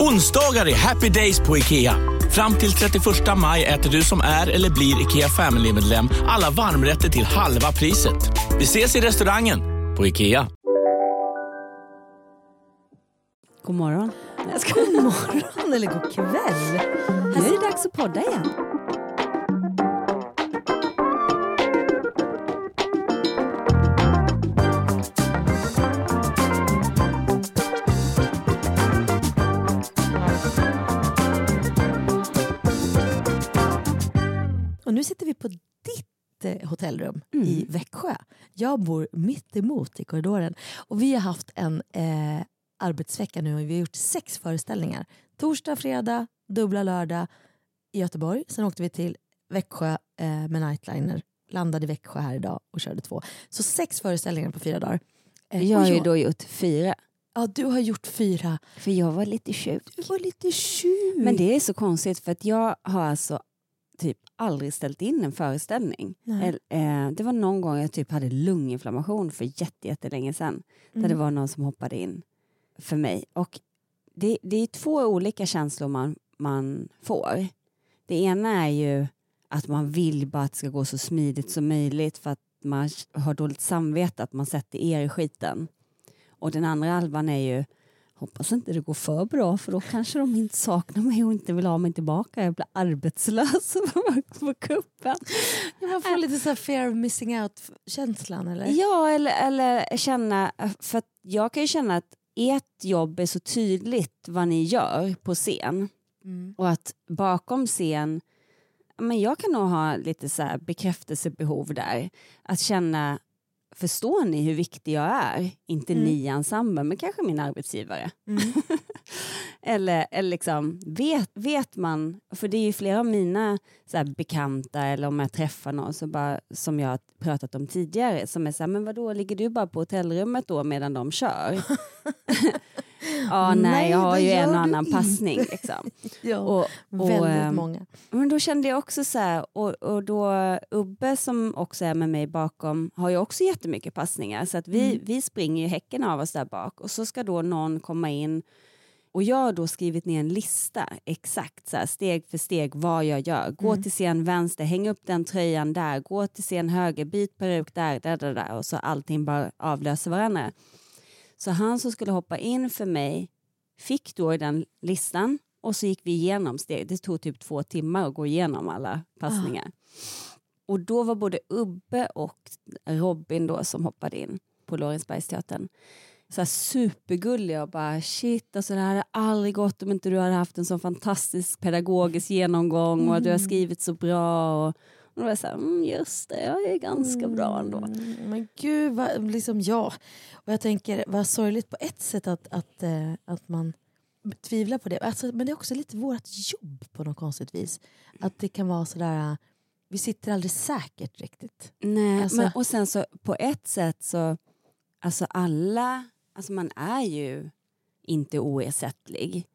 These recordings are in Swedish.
Onsdagar är happy days på IKEA. Fram till 31 maj äter du som är eller blir IKEA Family-medlem alla varmrätter till halva priset. Vi ses i restaurangen på IKEA. God morgon. God morgon eller god kväll. Här är det dags att podda igen. Ditt eh, hotellrum i Växjö. Jag bor mitt emot i korridoren. Och vi har haft en eh, arbetsvecka nu och vi har gjort sex föreställningar. Torsdag, fredag, dubbla lördag i Göteborg. Sen åkte vi till Växjö eh, med Nightliner. Landade i Växjö här idag och körde två. Så sex föreställningar på fyra dagar. Eh, Jag har ju då gjort fyra. Ja, du har gjort fyra. För jag var lite sjuk. Du var lite sjuk. Men det är så konstigt för att jag har alltså typ aldrig ställt in en föreställning. Eh, det var någon gång jag typ hade lunginflammation för jätte- jättelänge sedan. Där Mm. det var någon som hoppade in för mig. Och det, det är två olika känslor man, man får. Det ena är ju att man vill bara att det ska gå så smidigt som möjligt för att man har dåligt samvete att man sätter er i skiten. Och den andra halvan är ju hoppas inte det går för bra för då kanske de inte saknar mig och inte vill ha mig tillbaka. Jag blir arbetslös på kuppen. Man får lite så här fear of missing out-känslan eller? Ja, eller, eller känna, för jag kan ju känna att ert jobb är så tydligt vad ni gör på scen Mm. och att bakom scen, men jag kan nog ha lite så bekräftelsebehov där. Att känna, förstår ni hur viktig jag är? Inte Mm. ni i ensemblen, men kanske min arbetsgivare. Mm. eller eller liksom, vet, vet man, för det är ju flera av mina så här, bekanta eller om jag träffar någon så bara, som jag har pratat om tidigare som är så här, men vadå, ligger du bara på hotellrummet då medan de kör? ja, nej, Nej, jag har ju en och annan inte. passning. Liksom. Ja, Och, och, väldigt ehm, många. men då kände jag också så här, och, och då Ubbe som också är med mig bakom har ju också jättemycket passningar så att vi, Mm. vi springer ju häcken av oss där bak och så ska då någon komma in och jag har då skrivit ner en lista exakt så här, steg för steg vad jag gör. Gå Mm. till scen vänster, häng upp den tröjan där, gå till scen höger, byt peruk där, där, där, där och så allting bara avlöser varandra. Så han som skulle hoppa in för mig fick då den listan och så gick vi igenom steg. Det tog typ två timmar att gå igenom alla passningar. Och då var både Ubbe och Robin då som hoppade in på Lorensbergsteatern så här supergulliga och bara shit, alltså det här hade aldrig gått om inte du hade haft en så fantastisk pedagogisk genomgång och du har skrivit så bra. Och, och då var jag så här, mm, just det, jag är ganska bra ändå. Mm, men gud, vad, liksom ja. Och jag tänker, vad sorgligt på ett sätt att, att, eh, att man tvivlar på det. Alltså, men det är också lite vårt jobb på något konstigt vis. Att det kan vara sådär, eh, vi sitter aldrig säkert riktigt. Nej, Alltså- men, och sen så på ett sätt så, alltså alla, alltså man är ju inte oersättlig.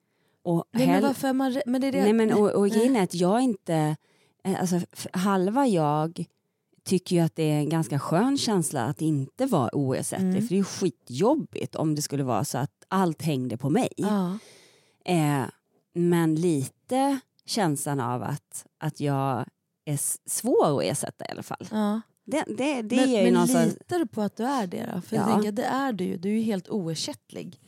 Och Nej, men varför är man men det är det, Nej, men, och, och grejen är att jag inte, alltså f- halva jag tycker ju att det är en ganska skön känsla att inte vara oersättlig. Mm. För det är skitjobbigt om det skulle vara så att allt hängde på mig. Ja. Eh, men lite känslan av att, att jag är svår att ersätta i alla fall. Ja. Det, det, det men men litar du på att du är det då? För jag Ja. tänker, det är du ju. Du är ju helt oersättlig.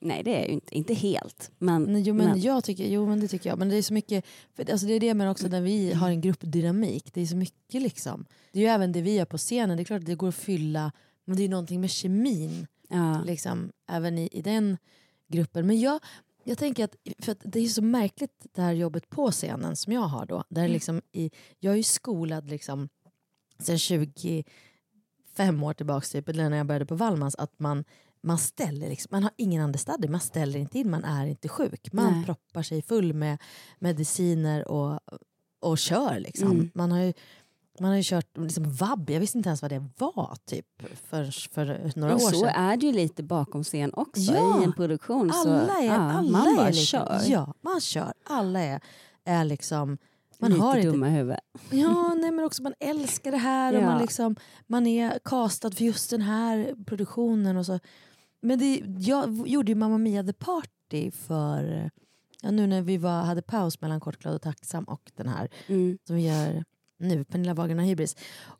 Nej det är ju inte, inte helt. Men, Nej, jo, men men- Jag tycker, jo men det tycker jag. Men det är så mycket, för, alltså det är det men också när vi har en gruppdynamik. Det är så mycket liksom. Det är ju även det vi gör på scenen. Det är klart att det går att fylla, men det är någonting med kemin ja. liksom, även i, i den gruppen. Men jag, jag tänker att, för att det är så märkligt det här jobbet på scenen som jag har då. Där liksom i, jag är ju skolad liksom sen 25 år tillbaka, typ, eller när jag började på Wallmans, att man, man ställer liksom, man har ingen understudy, man ställer inte in, man är inte sjuk. Man Nej. proppar sig full med mediciner och, och kör. Liksom. Mm. Man, har ju, man har ju kört liksom, vab, jag visste inte ens vad det var typ, för, för några Och år så sedan. är det ju lite bakom scen också Ja, i en produktion. Alla så, är, ja, alla man är bara liksom, kör. Ja, man kör. Alla är, är liksom... Man lite har inte dumma i huvudet. Ja, nej, men också man älskar det här och Ja. man, liksom, man är castad för just den här produktionen. Och så. Men det, jag gjorde ju Mamma Mia The Party för ja, nu när vi var, hade paus mellan Kort, glad och tacksam och den här Mm. som vi gör nu, Pernilla Wahlgren och Hybris.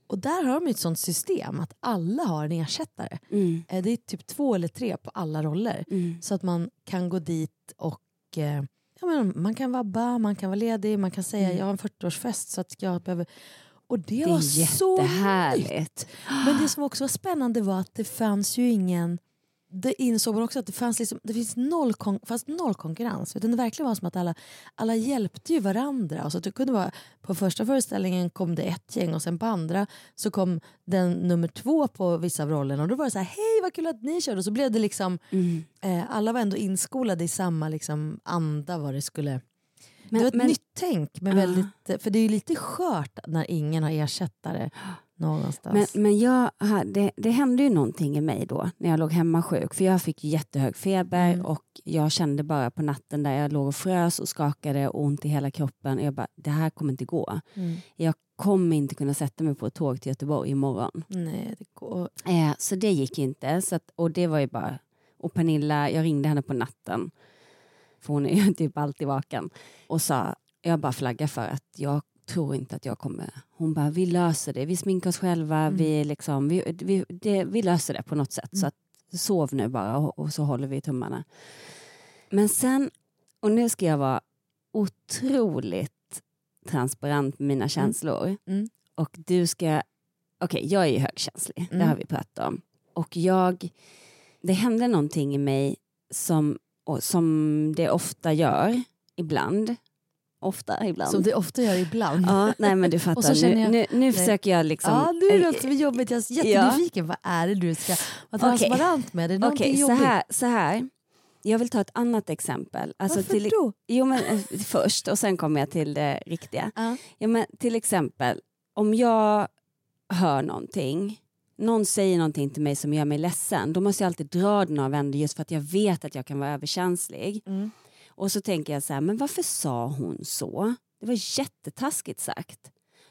Och där har de ett sånt system att alla har en ersättare. Mm. Eh, Det är typ två eller tre på alla roller. Mm. Så att man kan gå dit och eh, ja, men man kan vabba, man kan vara ledig, man kan säga Mm. jag har en 40-årsfest så att jag behöver... Och det, Det var så jättehärligt. Men det som också var spännande var att det fanns ju ingen... Det insåg man också att det fanns, liksom, det finns noll, kon, fanns noll konkurrens. Utan det verkligen var som att alla, alla hjälpte ju varandra. Och så att det kunde vara, på första föreställningen kom det ett gäng och sen på andra så kom den nummer två på vissa av rollerna. Och då var det så här, hej vad kul att ni körde. Och så blev det liksom, Mm. eh, alla var ändå inskolade i samma liksom, anda vad det skulle... Men- det var ett men- nytt tänk. Men väldigt, för det är ju lite skört när ingen har ersättare någonstans. Men, men jag hade, det hände ju någonting i mig då när jag låg hemma sjuk. För jag fick jättehög feber Mm. och jag kände bara på natten där jag låg och frös och skakade och ont i hela kroppen. Jag bara, det här kommer inte gå. Mm. Jag kommer inte kunna sätta mig på ett tåg till Göteborg imorgon. Nej, det går... Eh, så det gick inte. Så att, och det var ju bara... Och Pernilla, jag ringde henne på natten. För hon är ju typ alltid vaken. Och sa, jag bara flaggar för att jag tror inte att jag kommer... Hon bara, vi löser det. Vi sminkar oss själva. Mm. Vi, liksom, vi, vi, det, vi löser det på något sätt. Mm. Så att, sov nu bara och, och så håller vi tummarna. Men sen, och nu ska jag vara otroligt transparent med mina känslor. Mm. Och du ska... Okej, jag är ju högkänslig. Det Mm. har vi pratat om. Och jag... Det hände någonting i mig som, som det ofta gör ibland. Ofta ibland. Som det ofta gör ibland. Ja, nej men du Och fattar. så känner nu, jag- nu, nu nej. försöker jag liksom... Ja, nu är det något som är jobbigt. Jag är jättenyfiken. Vad är det du ska vara transparent med? Det är Okej, så här, så här. Jag vill ta ett annat exempel. Alltså Varför till, då? Jo, men, eh, först och sen kommer jag till det riktiga. Ja. Ja, men, till exempel, om jag hör någonting, någon säger någonting till mig som gör mig ledsen, då måste jag alltid dra den av änden just för att jag vet att jag kan vara överkänslig. Mm. Och så tänker jag så här, men varför sa hon så? Det var jättetaskigt sagt.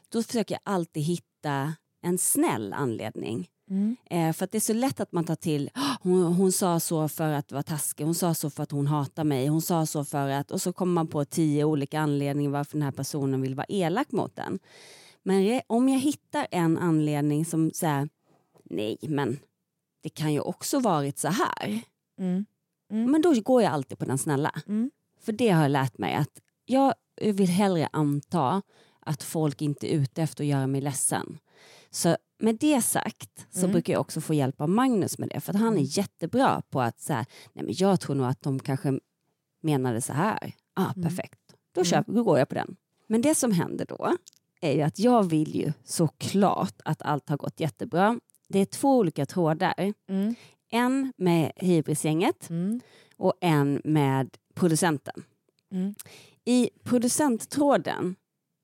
Då försöker jag alltid hitta en snäll anledning. Mm. Eh, för att det är så lätt att man tar till, "Ah, hon, hon sa så för att vara taskig, hon sa så för att hon hatar mig, hon sa så för att, och så kommer man på tio olika anledningar varför den här personen vill vara elak mot en. Men om jag hittar en anledning som säger, nej men det kan ju också varit så här. Mm. Mm. Men då går jag alltid på den snälla. Mm. För det har jag lärt mig att jag vill hellre anta att folk inte är ute efter att göra mig ledsen. Så med det sagt så Mm. brukar jag också få hjälp av Magnus med det. För att han är jättebra på att säga, nej men jag tror nog att de kanske menade så här. Ah, Mm. perfekt. Då, köper, då går jag på den. Men det som händer då är ju att jag vill ju såklart att allt har gått jättebra. Det är två olika trådar. Mm. En med Hybrisgänget Mm. och en med producenten. Mm. I producenttråden,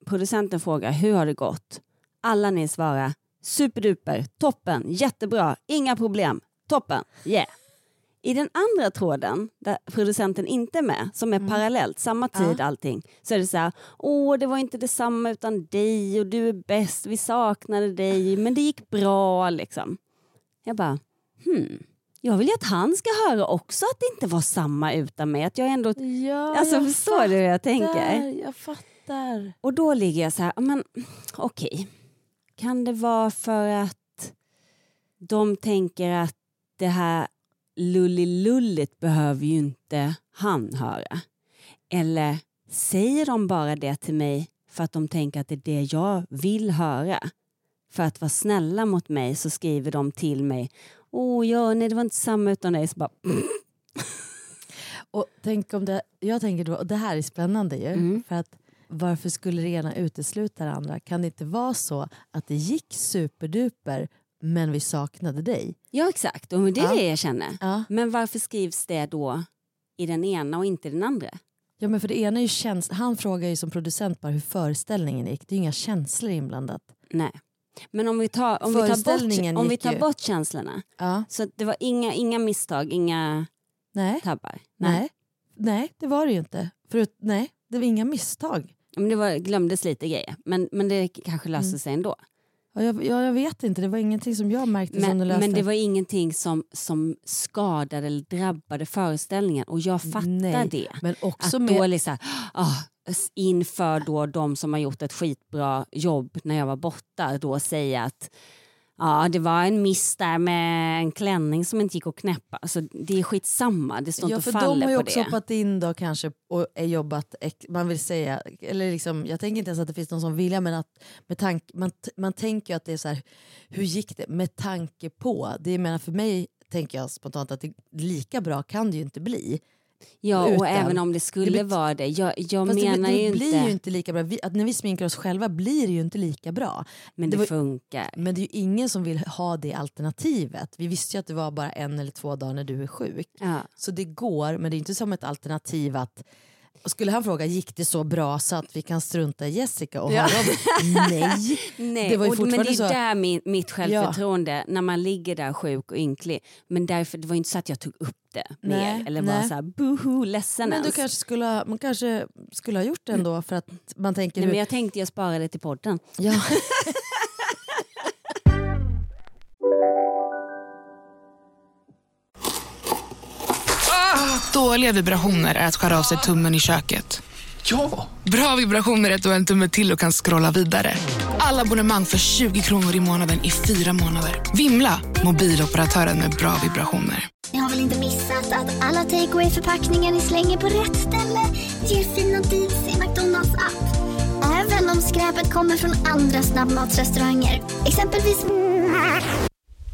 producenten frågar hur har det gått? Alla ni svarar superduper, toppen, jättebra, inga problem, toppen, yeah. I den andra tråden, där producenten inte är med, som är parallellt, samma tid allting, så är det så här, åh det var inte detsamma utan dig och du är bäst, vi saknade dig, men det gick bra liksom. Jag bara, hmm, jag vill ju att han ska höra också att det inte var samma utan mig, att jag ändå Ja, Alltså jag förstår du hur jag tänker? fattar, Jag fattar. Och då ligger jag så här, men okej. Kan det vara för att de tänker att det här lullilulligt behöver ju inte han höra? Eller säger de bara det till mig för att de tänker att det är det jag vill höra? För att vara snälla mot mig så skriver de till mig Åh, ja, nej det var inte samma utan dig. Så bara, Och tänk om det, jag tänker då, och det här är spännande ju, Mm. för att varför skulle det ena utesluta det andra? Kan det inte vara så att det gick superduper men vi saknade dig. Ja exakt, och det är Ja. det jag känner. Ja. Men varför skrivs det då i den ena och inte den andra? Ja, men för det ena är ju käns- Han frågar ju som producent bara hur föreställningen gick. Det är ju inga känslor inblandat. Nej. Men om vi tar, om vi tar, bort, om vi tar bort känslorna. Ja. Så det var inga, inga misstag, inga Nej. tabbar. Nej. Nej, det var det ju inte. Förut, nej, det var inga misstag. Men det var, glömdes lite grejer. Men, men det kanske löste Mm. sig ändå. Ja, jag, ja, jag vet inte, det var ingenting som jag märkte som Men, det löste. men det var ingenting som, som skadade eller drabbade föreställningen. Och jag fattar Nej, det. Men också Att med... då liksom, ah, inför då de som har gjort ett skitbra jobb när jag var borta, då säga att ja, det var en miss där med en klänning som inte gick att knäppa. Alltså, det är skitsamma, det står Ja, inte och de faller har ju på också det. hoppat in då kanske och är jobbat, man vill säga, eller liksom, jag tänker inte ens att det finns någon som vilja men att med tanke, man, man tänker ju att det är så här, hur gick det med tanke på, det menar för mig tänker jag spontant att det, lika bra kan det ju inte bli. Ja, och utan- även om det skulle det vara det. Jag, jag menar det, det blir inte, ju inte lika bra, vi, att när vi sminkar oss själva blir det ju inte lika bra. men det det, var- funkar. Men det är ju ingen som vill ha det alternativet. Vi visste ju att det var bara en eller två dagar när du är sjuk. Ja. Så det går, men det är inte som ett alternativ att skulle han fråga gick det så bra så att vi kan strunta i Jessica och Ja. Nej. Nej, Det var ju och, men det är så- där min, mitt självförtroende, när man ligger där sjuk och ynklig. Men därför, det var inte så att jag tog upp det Nej, mer eller var så här boho ledsen Men du ens. kanske skulle, ha- man kanske skulle ha gjort det ändå för att man tänker... Nej, hur- men jag tänkte jag sparar det till podden. ja. Dåliga vibrationer är att skära av sig tummen i köket. Ja! Bra vibrationer är att du har en tumme till och kan scrolla vidare. Alla abonnemang för 20 kronor i månaden i fyra månader. Vimla! Mobiloperatören med bra vibrationer. Ni har väl inte missat att alla takeaway förpackningar ni slänger på rätt ställe ger fina deals i McDonalds app. Även om skräpet kommer från andra snabbmatsrestauranger. Exempelvis...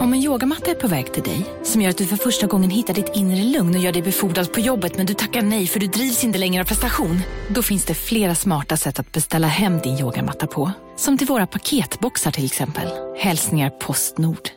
Om en yogamatta är på väg till dig, som gör att du för första gången hittar ditt inre lugn och gör dig befordrad på jobbet men du tackar nej för du drivs inte längre av prestation. Då finns det flera smarta sätt att beställa hem din yogamatta på. Som till våra paketboxar till exempel. Hälsningar Postnord.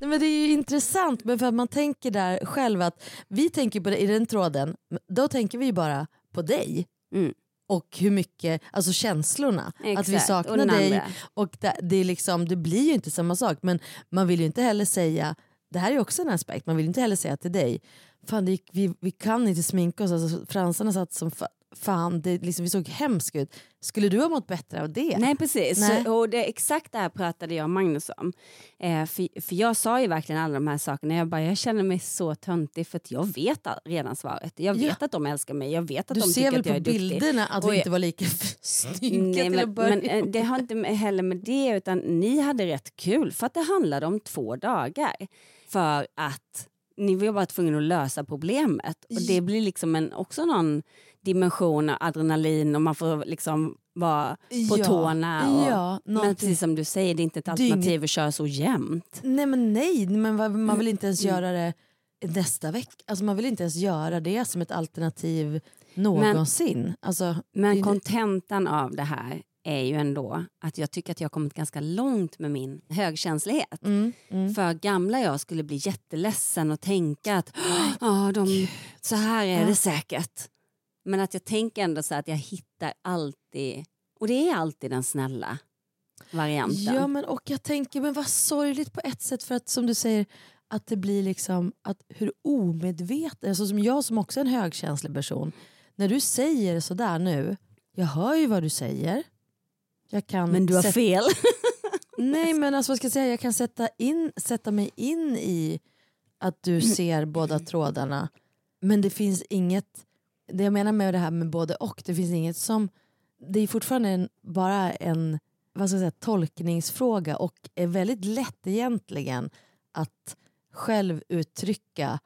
Nej, men det är ju intressant men för att man tänker där själv att vi tänker på det i den tråden, då tänker vi bara på dig. Mm. Och hur mycket, alltså känslorna, att vi Exakt, och saknar den dig. Och det, det, är liksom, det blir ju inte samma sak. Men man vill ju inte heller säga, det här är också en aspekt, man vill inte heller säga till dig, fan det gick, vi, vi kan inte sminka oss, alltså, fransarna satt som fan, det, liksom, vi såg hemskt ut. Skulle du ha mått bättre av det? Nej precis, Nej. Så, och det, exakt det här pratade jag och Magnus om. Eh, för, för jag sa ju verkligen alla de här sakerna, jag, bara, jag känner mig så töntig för att jag vet redan svaret. Jag vet Ja. att de älskar mig, jag vet att Du de ser tycker väl att jag är på duktig. bilderna att vi inte var lika snygga Nej, men, men eh, det har inte heller med det utan ni hade rätt kul för att det handlade om två dagar. För att ni var bara tvungna att lösa problemet. Och det blir liksom en, också någon dimension av adrenalin och man får liksom vara på Ja, tårna. Och, ja, men precis som du säger, det är inte ett alternativ att köra så jämnt. Nej men nej, men man vill inte Mm. ens göra det nästa vecka. Alltså man vill inte ens göra det som ett alternativ någonsin. alltså, Men det- kontentan av det här är ju ändå att jag tycker att jag har kommit ganska långt med min högkänslighet. mm, mm. För gamla jag skulle bli jätteledsen och tänka att "Ah, de, så här är det säkert. Men att jag tänker ändå så att jag hittar alltid, och det är alltid den snälla varianten. Ja men och jag tänker, men vad sorgligt på ett sätt för att som du säger att det blir liksom att hur omedveten, alltså som jag som också är en högkänslig person, när du säger sådär nu, jag hör ju vad du säger. Jag kan Men du har sätta- fel. Nej men alltså vad ska jag säga, jag kan sätta, in, sätta mig in i att du ser båda trådarna. Men det finns inget, det jag menar med det här med både och, det finns inget som, det är fortfarande en, bara en vad ska jag säga, tolkningsfråga och är väldigt lätt egentligen att själv uttrycka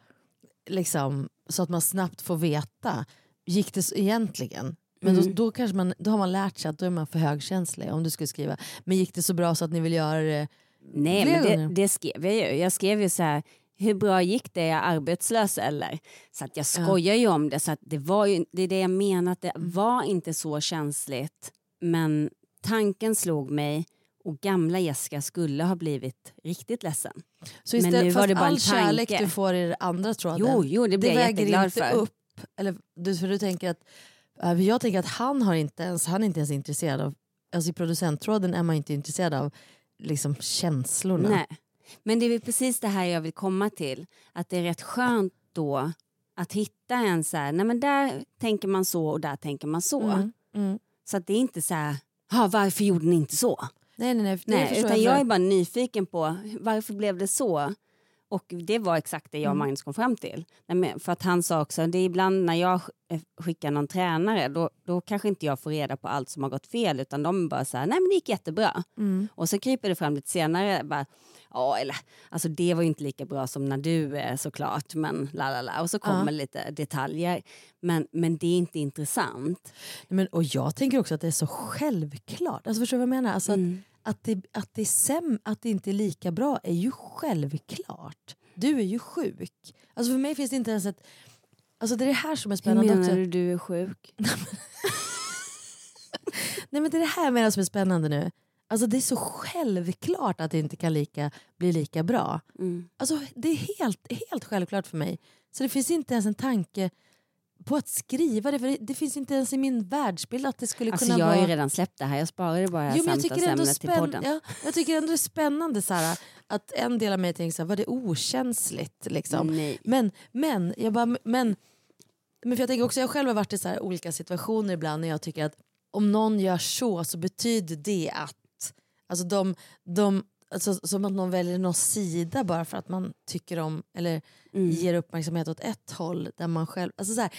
liksom, så att man snabbt får veta, gick det så egentligen? Men Mm. då, då, kanske man, då har man lärt sig att då är man för högkänslig om du skulle skriva. Men gick det så bra så att ni vill göra det Nej, men det, det skrev jag ju. Jag skrev ju så här, hur bra gick det? Är jag arbetslös eller? Så att jag skojar ju om det. Så att det, var ju, det är det jag menar, att det Mm. var inte så känsligt. Men tanken slog mig och gamla Jessica skulle ha blivit riktigt ledsen. Så Men istället, nu var det bara en all kärlek tanke. du får i det andra tråden, Jo, jo, det blir jag väger inte för. upp. Eller, du, för du tänker att, jag tänker att han, har inte ens, han är inte ens intresserad av, alltså i producenttråden är man inte intresserad av liksom känslorna. Nej. Men det är precis det här jag vill komma till. Att det är rätt skönt då att hitta en så här, nej men där tänker man så och där tänker man så. Mm, mm. Så att det är inte så här, "Ha, varför gjorde ni inte så? Nej, nej, nej. Nej, utan jag. jag är bara nyfiken på varför blev det så? Och det var exakt det jag och Mm. Magnus kom fram till. För att han sa också, det är ibland när jag sk- skickar någon tränare då, då kanske inte jag får reda på allt som har gått fel utan de bara så här, nej men det gick jättebra. Mm. Och så kryper det fram lite senare, bara, ja eller alltså det var ju inte lika bra som när du är såklart men la la la och så kommer Ja. lite detaljer. Men, men det är inte intressant. Men, och jag tänker också att det är så självklart. Alltså, förstår du vad jag menar? Alltså, Mm. att, att, det, att, det är säm, att det inte är lika bra är ju självklart. Du är ju sjuk. Alltså för mig finns det inte ens ett... Alltså det är det här som är Hur spännande menar också. du du är sjuk? Nej men det är det här jag menar som är spännande nu. Alltså det är så självklart att det inte kan lika, bli lika bra. Mm. Alltså det är helt, helt självklart för mig. Så det finns inte ens en tanke på att skriva det. För det, det finns inte ens i min världsbild att det skulle Alltså kunna jag vara... har ju redan släppt det här, jag sparade bara Jo, men jag, tycker ändå till podden. ja, jag tycker ändå det är spännande här, att en del av mig tänker så här, var det okänsligt? Liksom. Nej. Men, men, jag bara, men, men för jag tänker också, jag själv har varit i så här olika situationer ibland när jag tycker att om någon gör så så betyder det att, alltså de, de alltså, som att någon väljer någon sida bara för att man tycker om eller Mm. ger uppmärksamhet åt ett håll där man själv, alltså så här,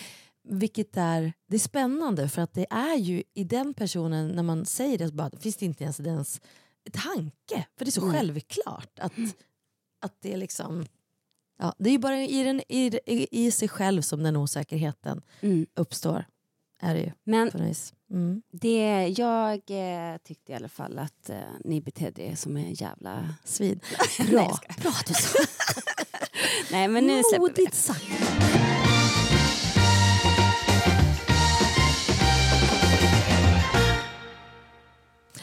vilket är, det är spännande för att det är ju i den personen när man säger det så bara, finns det inte ens ens tanke. För det är så Mm. självklart att, att det är liksom Ja, det är ju bara i, den, i, i, i sig själv som den osäkerheten Mm. uppstår. Är det ju. Men. Mm. det, jag eh, tyckte i alla fall att eh, ni betedde er som en jävla... Svin. Nej, Bra, skojar. bra att du sa. Nej men nu släpper vi det. Sagt.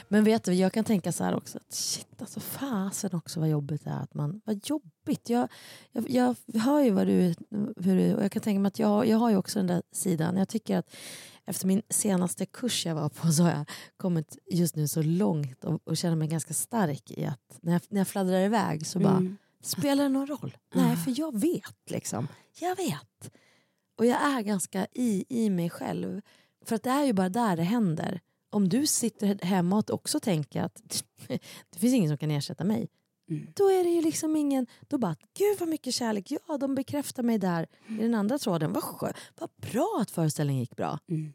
Men vet du, jag kan tänka så här också. Att shit, alltså fasen också vad jobbigt det är. Att man, vad jobbigt. Jag, jag, jag hör ju vad du, hur du... Och jag kan tänka mig att jag, jag har ju också den där sidan. Jag tycker att efter min senaste kurs jag var på så har jag kommit just nu så långt och, och känner mig ganska stark i att när jag, när jag fladdrar iväg så bara Mm. Spelar det någon roll? Nej, för jag vet. liksom. Jag vet. Och jag är ganska i, i mig själv. För att det är ju bara där det händer. Om du sitter hemma och också tänker att det finns ingen som kan ersätta mig. Mm. Då är det ju liksom ingen... Då bara, gud vad mycket kärlek. Ja, de bekräftar mig där i den andra tråden. Vad, vad bra att föreställningen gick bra. Mm.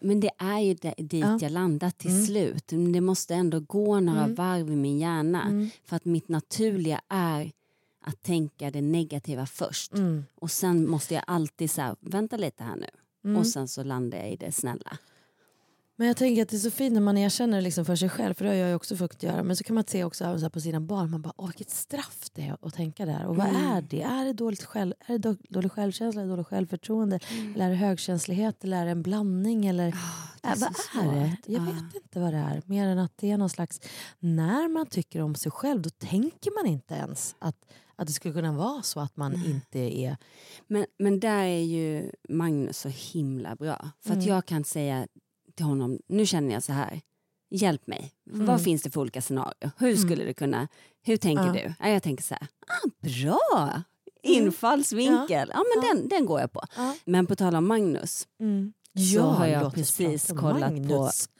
Men det är ju dit Ja. jag landat till Mm. slut. Men det måste ändå gå några Mm. varv i min hjärna. Mm. För att mitt naturliga är att tänka det negativa först. mm, Och sen måste jag alltid säga, vänta lite här nu. mm. Och sen så landar jag i det snälla. Men jag tänker att det är så fint när man erkänner liksom för sig själv, för det har jag ju också fått göra. Men så kan man se också så här på sina barn, man bara, åh vilket straff det är att tänka där. Och vad Mm. är det? Är det, dåligt själv, är det då- dålig självkänsla, är det dåligt självförtroende? Eller är det högkänslighet? Eller är det en blandning? Eller, Mm. det är vad är det? Jag Ja. vet inte vad det är. Mer än att det är någon slags... När man tycker om sig själv, då tänker man inte ens att, att det skulle kunna vara så att man Mm. inte är... Men, men där är ju Magnus så himla bra. För att Mm. jag kan säga till honom, nu känner jag så här, hjälp mig. Mm. Vad finns det för olika scenarier? Hur skulle det kunna, hur tänker Ja. du? Ja, jag tänker så här, ah, bra! Infallsvinkel, ja, men Ja. Den, den går jag på. Ja. Men på tal om Magnus, Mm. så har jag precis kollat Magnus.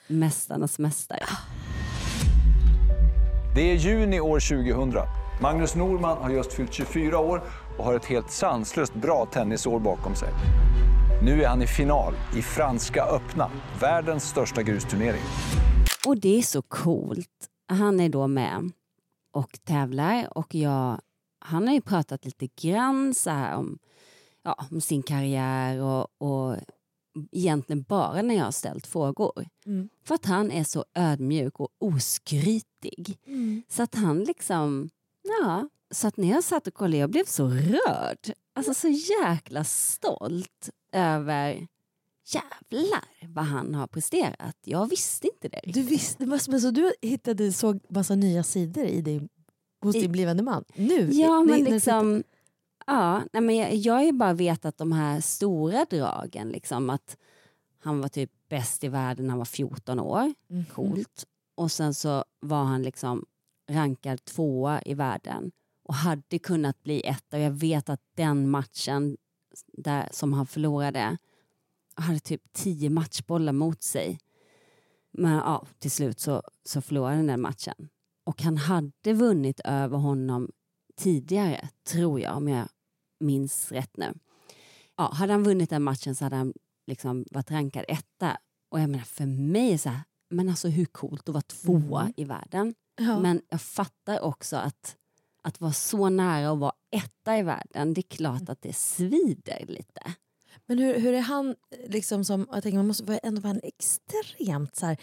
på Mästarnas mästare. Det är juni år 2000. Magnus Norman har just fyllt 24 år och har ett helt sanslöst bra tennisår bakom sig. Nu är han i final i Franska öppna, världens största grusturnering. Och det är så coolt. Han är då med och tävlar och jag, han har ju pratat lite grann så här om, ja, om sin karriär och, och egentligen bara när jag har ställt frågor. Mm. För att han är så ödmjuk och oskrytig. Mm. Så att han liksom, ja, så att när jag satt och kollade, jag blev så rörd. Alltså så jäkla stolt över, jävlar vad han har presterat. Jag visste inte det. Du visste, men så du hittade, såg massa nya sidor i dig, hos I- din blivande man? Nu? Ja, I- men liksom... Ja, nej, men jag, jag har ju bara vetat de här stora dragen. Liksom, att han var typ bäst i världen när han var 14 år. Mhm. Coolt. Och sen så var han liksom rankad tvåa i världen och hade kunnat bli etta. Och jag vet att den matchen där, som han förlorade hade typ tio matchbollar mot sig. Men ja, till slut så, så förlorade han den matchen. Och han hade vunnit över honom tidigare, tror jag, om jag minns rätt nu. Ja, hade han vunnit den matchen så hade han liksom varit rankad etta. Och jag menar, för mig är så här, men alltså hur coolt att vara tvåa Mm. i världen. Ja. Men jag fattar också att, att vara så nära att vara etta i världen, det är klart att det svider lite. Men hur, hur är han, liksom som, jag tänker man måste ändå vara en extremt så här,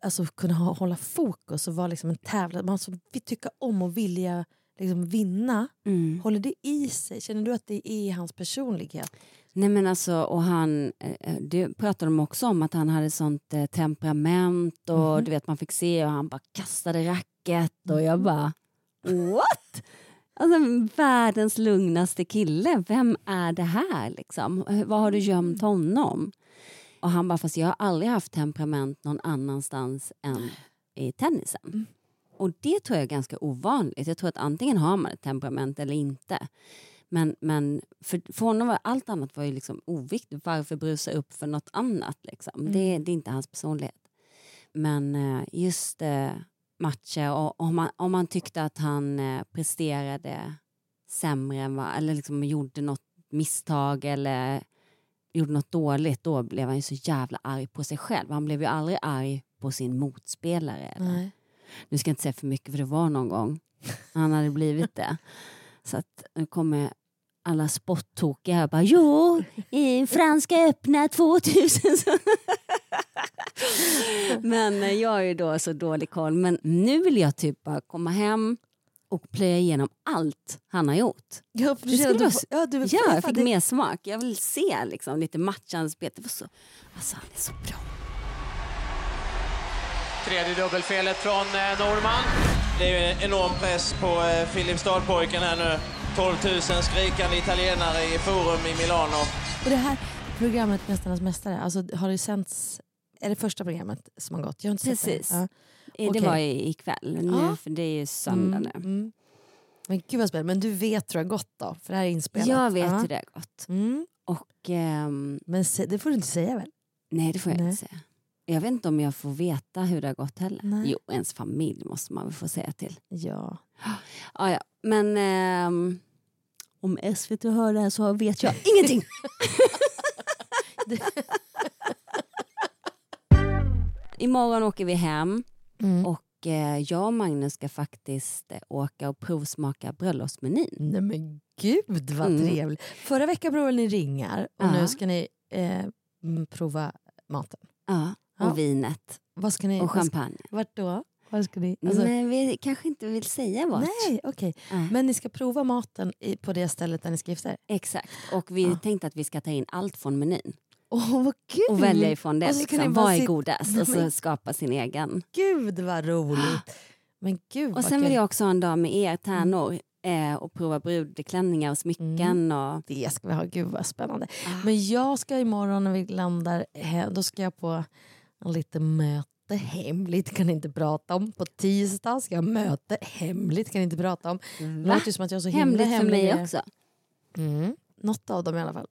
alltså kunna ha, hålla fokus och vara liksom en tävlare. Man måste tycka om och vilja liksom vinna. Mm. Håller det i sig? Känner du att det är hans personlighet? Nej men alltså, och han, eh, det pratade de också om att han hade sånt eh, temperament och Mhm. du vet man fick se och han bara kastade racket och jag bara what? Alltså världens lugnaste kille, vem är det här liksom? Vad har du gömt honom? Och han bara, fast jag har aldrig haft temperament någon annanstans än i tennisen. Och det tror jag är ganska ovanligt. Jag tror att antingen har man ett temperament eller inte. Men, men för, för honom var allt annat var ju liksom oviktigt. Varför brusa upp för något annat? Liksom? Det, det är inte hans personlighet. Men eh, just eh, matcher och om man, om man tyckte att han eh, presterade sämre än vad, eller liksom gjorde något misstag eller gjorde något dåligt, då blev han ju så jävla arg på sig själv. Han blev ju aldrig arg på sin motspelare. Eller. Nu ska jag inte säga för mycket för det var någon gång han hade blivit det. Så att nu kommer alla spottokiga här bara jo, i Franska öppna 2000. så- Men eh, jag är ju då så dålig koll. Men nu vill jag typ bara komma hem och plöja igenom allt han har gjort. Ja, för du Det att vara du, ja, du, Ja, jag fick det- mer smak. Jag vill se liksom, lite matchanspel. Det var så, alltså, han är så bra. Tredje dubbelfelet från eh, Norman. Det är ju en enorm press på eh, Filipstadpojken här nu. 12 000 skrikande italienare i Forum i Milano. Och det här programmet Mästarnas mästare, alltså, har det sänts, är det första programmet som har gått? Jag har inte sett Precis. Det. Ja. Det var i- ikväll, nu, Ja. för det är ju söndag nu. Mm, mm. Men gud vad spännande. Men du vet hur det har gått då? För det här är inspelat. Jag vet Ja. hur det har gått. Mm. Och, ehm, Men se, det får du inte säga väl? nej, det får jag Nej. inte säga. Jag vet inte om jag får veta hur det har gått heller. Nej. Jo, ens familj måste man väl få säga till. Ja. Ja, ja. Men ehm, om SVT hör det här så vet jag ingenting. Imorgon åker vi hem Mm. och eh, jag och Magnus ska faktiskt eh, åka och provsmaka bröllopsmenyn. Nej men gud vad Mm. trevligt. Förra veckan provade ni ringar och Ja. nu ska ni eh, prova maten. Ja, och Ja. vinet ni, och champagne. Vart då? Var ska ni? Alltså, Men vi kanske inte vill säga vart. nej, okej. Nej. Men ni ska prova maten i, på det stället där ni ska gifta er? Exakt, och vi Ja. tänkte att vi ska ta in allt från menyn Åh vad kul! och välja ifrån det. Och Liksom. Vad är godast? Nej, Och så skapa sin egen. Gud vad roligt! Men gud Och vad sen vill jag också ha en dag med er tärnor eh, och prova brudklänningar och smycken. Mm. Och, Det ska vi ha, gud vad spännande. Ah. Men jag ska imorgon när vi landar hem, då ska jag på en liten möte hemligt, kan inte prata om. På tisdag ska jag ha möte hemligt, kan inte prata om. Det Va? låter ju som att jag har så himla Hemligt för mig också. Mm. Något av dem i alla fall.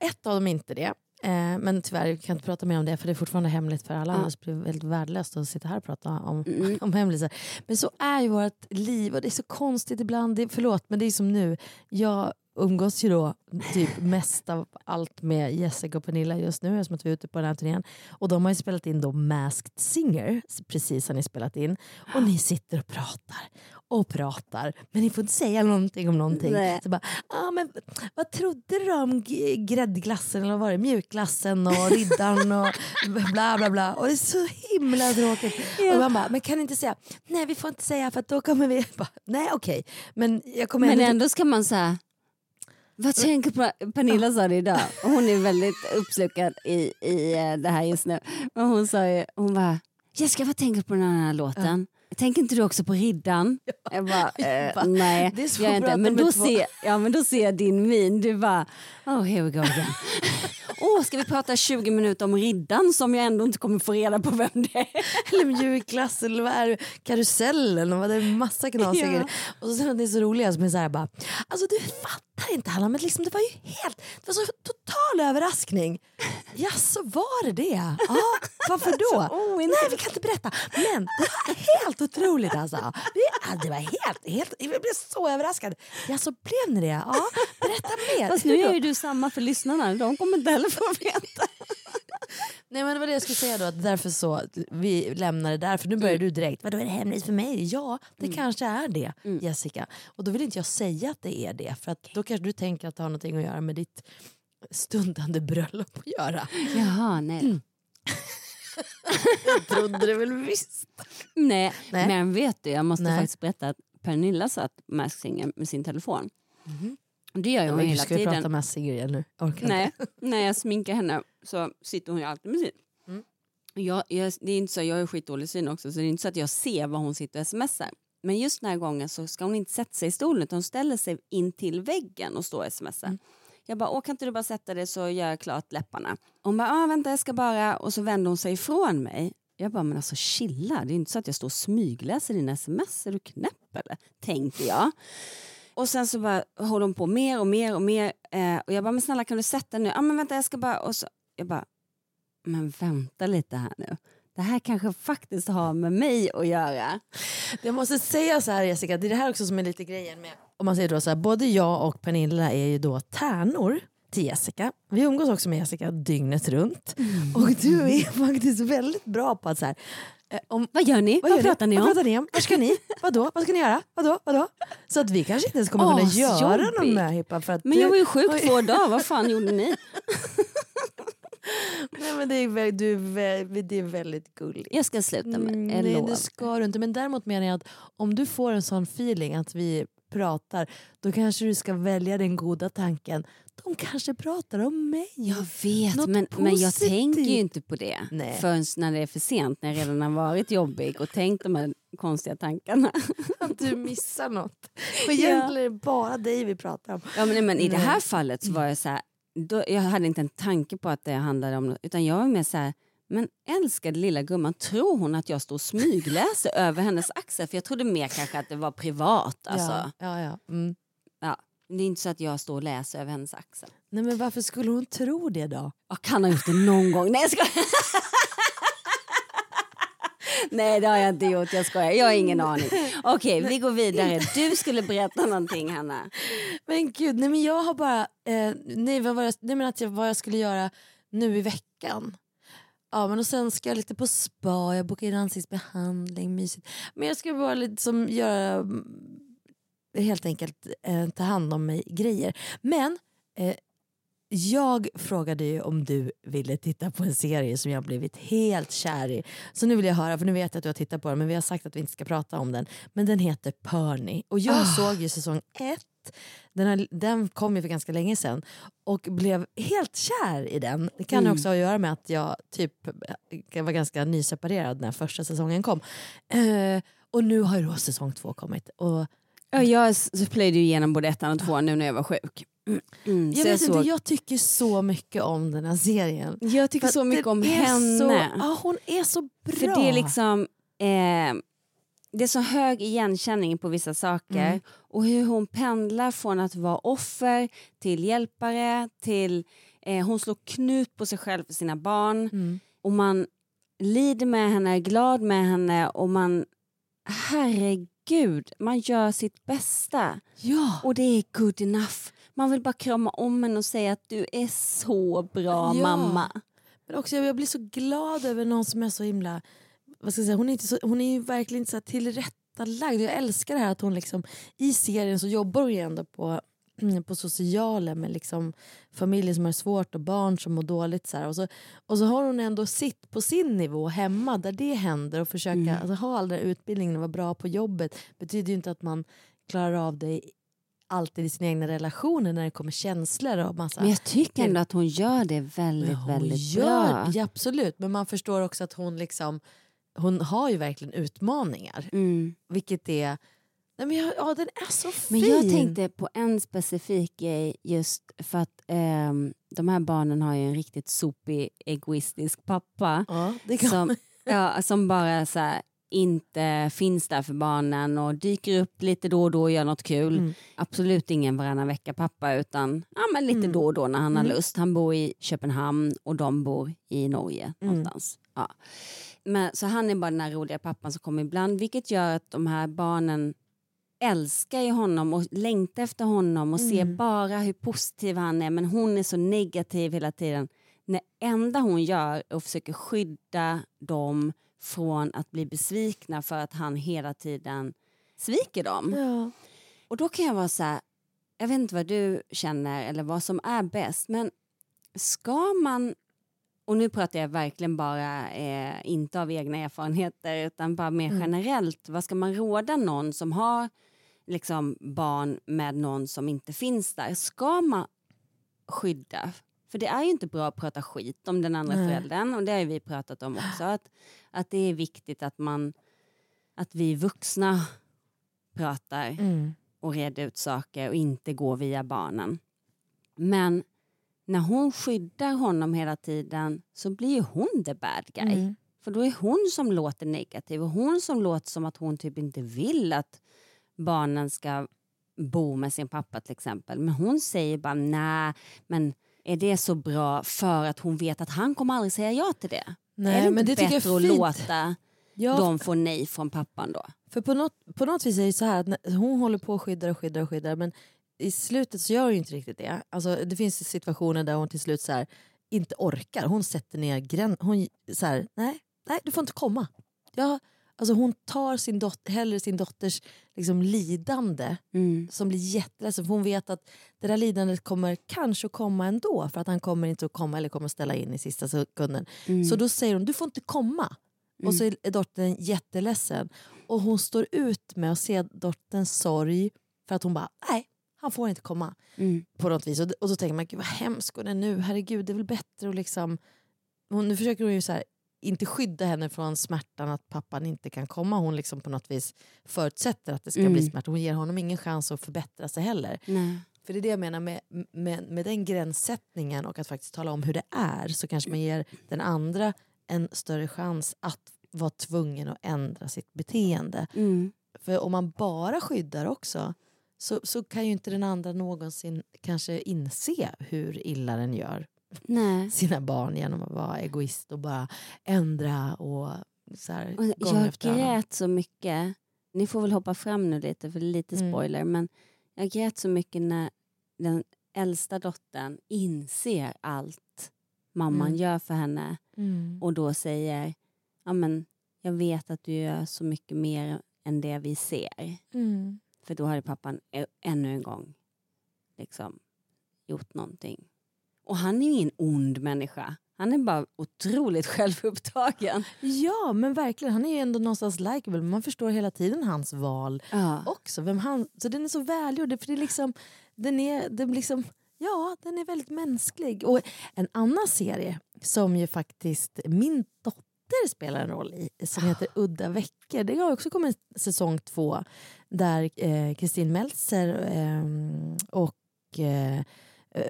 Ett av dem är inte det. Eh, men tyvärr kan jag inte prata mer om det för det är fortfarande hemligt för alla Ja. andra. Så det blir väldigt värdelöst att sitta här och prata om, Mm. om hemlisar. Men så är ju vårt liv och det är så konstigt ibland. Det, förlåt men det är som nu. Jag umgås ju då typ mest av allt med Jessica och Pernilla just nu eftersom att vi är ute på den här turnén. Och de har ju spelat in då Masked Singer, precis har ni spelat in. Och ni sitter och pratar och pratar men ni får inte säga någonting om någonting. Nej. Så bara, ah, men, vad trodde du om gräddglassen eller vad var det? Mjukglassen och riddaren och bla bla bla. Och det är så himla tråkigt. Och man bara, men kan ni inte säga, nej vi får inte säga för att då kommer vi, bara, nej okej. Men jag kommer Men ändå ändå ska man säga, vad tänker på? Pernilla sa det idag hon är väldigt uppslukad i, i eh, det här just nu. Men hon sa ju, hon bara, Jessica vad tänker du på den här låten? Tänker inte du också på Riddan? Jag bara, eh, nej. jag inte. Men, då ser, ja, men då ser jag din min. Du bara, oh here we go again. Åh, ska vi prata 20 minuter om Riddan som jag ändå inte kommer få reda på vem det är? eller mjukglass eller vad är det? karusellen och vad det är massa knasiga Ja. Och så sen det är så roliga som är såhär bara, alltså du fattar inte Hanna men liksom, det var ju helt, det var så total överraskning. Ja så var det det? Ja, varför då? Nej vi kan inte berätta. Men det var helt otroligt alltså. Det var helt, helt, jag blev så överraskad. Ja så blev ni det? Ja, berätta mer. Fast nu är ju du samma för lyssnarna, de kommer inte heller få veta. Nej men det var det jag skulle säga då, att därför så, vi lämnar det där för nu börjar du direkt, vadå är det hemligt för mig? Ja det kanske är det Jessica. Och då vill inte jag säga att det är det för att då kanske du tänker att det har någonting att göra med ditt stundande bröllop att göra. Jaha, nej. Jag trodde det väl visst. Nej, Nej. men vet du, jag måste Nej. faktiskt berätta att Pernilla satt Masked Singer med sin telefon. Det gör hon Oj, hela ska tiden. prata Massinger igen nu? Jag Orkar Nej, inte. när jag sminkar henne så sitter hon ju alltid med sin. Mm. Jag, jag, det är inte så, jag är skitdålig syn också så det är inte så att jag ser vad hon sitter och smsar. Men just den här gången så ska hon inte sätta sig i stolen utan hon ställer sig in till väggen och står och smsar. Mm. Jag bara, åh kan inte du bara sätta dig så gör jag klart läpparna. Hon bara, ah, vänta jag ska bara och så vänder hon sig ifrån mig. Jag bara, men alltså chilla, det är inte så att jag står och smygläser dina sms, är du knäpp eller? Tänkte jag. Och sen så bara håller hon på mer och mer och mer. Eh, och jag bara, men snälla kan du sätta nu? Ja ah, men vänta jag ska bara... Och så, jag bara, men vänta lite här nu. Det här kanske faktiskt har med mig att göra. Jag måste säga så här Jessica, det är det här också som är lite grejen med, om man säger då så här, både jag och Pernilla är ju då tärnor till Jessica. Vi umgås också med Jessica dygnet runt. Och du är faktiskt väldigt bra på att så här, om, Vad gör ni? Vad, gör pratar ni Vad om? pratar ni om? Var ska ni? Vadå? Vad ska ni göra? Vadå? Vadå? Så att vi kanske inte ens kommer kunna Åh, göra någon jobbigt. möhippa. För att Men jag var ju sjuk två dagar, vad fan gjorde ni? Nej, men det, är, du, det är väldigt gulligt. Jag ska sluta med Mm, det, jag nej lovar. det ska du inte. Men däremot menar jag att om du får en sån feeling att vi pratar då kanske du ska välja den goda tanken. De kanske pratar om mig. Jag vet, Något men, men jag tänker ju inte på det Nej. förrän när det är för sent, när jag redan har varit jobbig och tänkt de här konstiga tankarna. Att du missar något. Och egentligen är det bara dig vi pratar om. Ja, men, men I det här fallet så var jag så här, då, jag hade inte en tanke på att det handlade om något, utan jag var mer så här, men älskade lilla gumman, tror hon att jag står och smygläser över hennes axel? För jag trodde mer kanske att det var privat. Alltså. Ja, ja, ja. Mm. Ja, det är inte så att jag står och läser över hennes axel. Nej, men varför skulle hon tro det då? Jag kan ha gjort det någon gång. Nej, jag skojar. Nej, det har jag inte gjort. Jag skojar. Jag har ingen aning. Okej, vi går vidare. Du skulle berätta någonting, Hanna. Men gud, nej men jag har bara, eh, nej, vad var jag, nej men att jag, vad jag skulle göra nu i veckan. Ja men och sen ska jag lite på spa, jag bokar in ansiktsbehandling, mysigt. Men jag ska bara lite som göra, mm, helt enkelt eh, ta hand om mig grejer. Men eh, jag frågade ju om du ville titta på en serie som jag blivit helt kär i. Så nu vill jag höra, för nu vet jag att du har tittat på den men vi har sagt att vi inte ska prata om den. Men den heter Perny och jag Ah. såg ju säsong ett. Den, har, den kom ju för ganska länge sedan och blev helt kär i den. Det kan Mm. också ha att göra med att jag typ jag var ganska nyseparerad när första säsongen kom. Eh, och nu har ju då säsong två kommit. Och Ja, jag plöjde ju igenom både ettan och tvåan nu när jag var sjuk. Mm, jag så vet såg- inte, jag tycker så mycket om den här serien. Jag tycker För så mycket om henne. Så, ja, hon är så bra. För det är liksom eh, det är så hög igenkänning på vissa saker Mm. och hur hon pendlar från att vara offer till hjälpare till eh, hon slår knut på sig själv för sina barn Mm. och man lider med henne, är glad med henne och man herregud, man gör sitt bästa Ja. och det är good enough. man vill bara krama om henne och säga att du är så bra Ja. mamma. Men också, jag, blir så glad över någon som är så himla... Vad ska jag säga, hon, är inte så, hon är ju verkligen inte så tillrättalagd. Jag älskar det här att hon liksom, i serien så jobbar hon ju ändå på, mm, på socialen med liksom familjer som har svårt och barn som mår dåligt. Så här. Och, så, och så har hon ändå sitt på sin nivå hemma där det händer och försöka Mm. alltså, ha all den här utbildningen och vara bra på jobbet betyder ju inte att man klarar av det alltid i sina egna relationer när det kommer känslor och massa... Men jag tycker ändå att hon gör det väldigt, väldigt gör, bra. Ja, absolut, men man förstår också att hon liksom hon har ju verkligen utmaningar. Mm. Vilket är... Nej men jag, ja, den är så fin. Men jag tänkte på en specifik grej just för att ehm, de här barnen har ju en riktigt sopig egoistisk pappa. Ja, som, ja, som bara så här, inte finns där för barnen och dyker upp lite då och då och gör något kul. Mm. Absolut ingen varannan vecka pappa utan ja, men lite då och då när han har Mm. lust. Han bor i Köpenhamn och de bor i Norge Mm. någonstans. Ja. Men, så han är bara den här roliga pappan som kommer ibland vilket gör att de här barnen älskar ju honom och längtar efter honom och ser Mm. bara hur positiv han är men hon är så negativ hela tiden. Det enda hon gör är att försöka skydda dem från att bli besvikna för att han hela tiden sviker dem. Ja. Och då kan jag vara så här, jag vet inte vad du känner eller vad som är bäst men ska man, och nu pratar jag verkligen bara eh, inte av egna erfarenheter utan bara mer Mm. generellt, vad ska man råda någon som har liksom barn med någon som inte finns där? Ska man skydda? För det är ju inte bra att prata skit om den andra Nej. föräldern och det har vi pratat om också. Att, att det är viktigt att man att vi vuxna pratar Mm. och reder ut saker och inte går via barnen. Men när hon skyddar honom hela tiden så blir hon the bad guy. Mm. För då är hon som låter negativ och hon som låter som att hon typ inte vill att barnen ska bo med sin pappa till exempel. Men hon säger bara nej, men är det så bra för att hon vet att han kommer aldrig säga ja till det? Nej, är det men det tycker jag är bättre att låta Ja, dem få nej från pappan då? För på något, på något vis är det så här att hon håller på och skyddar och skyddar och skyddar men i slutet så gör hon ju inte riktigt det. Alltså, det finns situationer där hon till slut så här, inte orkar. Hon sätter ner gränsen. Hon så här, nej, nej du får inte komma. Jag, alltså, hon tar sin dot, hellre sin dotters liksom, lidande Mm. som blir jätteledsen. För hon vet att det där lidandet kommer kanske att komma ändå för att han kommer inte att komma eller kommer att ställa in i sista sekunden. Mm. Så då säger hon, du får inte komma. Och så är är dottern jätteledsen. Och hon står ut med att se dotterns sorg för att hon bara, nej, han får inte komma. Mm. På något vis. Och, och så tänker man, gud vad hemskt hon är nu, herregud det är väl bättre att liksom... Hon, nu försöker hon ju så här, inte skydda henne från smärtan att pappan inte kan komma. Hon liksom på något vis förutsätter att det ska Mm. bli smärta. Hon ger honom ingen chans att förbättra sig heller. Nej. För det är det jag menar med, med, med den gränssättningen och att faktiskt tala om hur det är så kanske man ger den andra en större chans att vara tvungen att ändra sitt beteende. Mm. För om man bara skyddar också så, så kan ju inte den andra någonsin kanske inse hur illa den gör Nej. sina barn genom att vara egoist och bara ändra och så här, Och jag efter grät så mycket. Ni får väl hoppa fram nu lite för det är lite Mm. spoiler. Men jag grät så mycket när den äldsta dottern inser allt mamman Mm. gör för henne. Mm. Och då säger, ja men jag vet att du gör så mycket mer än det vi ser. Mm. För då hade pappan ä- ännu en gång liksom gjort någonting. Och han är ingen ond människa. Han är bara otroligt självupptagen. Ja men verkligen, han är ju ändå någonstans likeable man förstår hela tiden hans val Ja. också. Vem han, så den är så välgjord, för det är liksom, den är, den liksom, ja den är väldigt mänsklig. Och en annan serie som ju faktiskt min dotter spelar en roll i som heter Udda veckor. Det har också kommit säsong två där eh, Kristin Meltzer eh, och eh,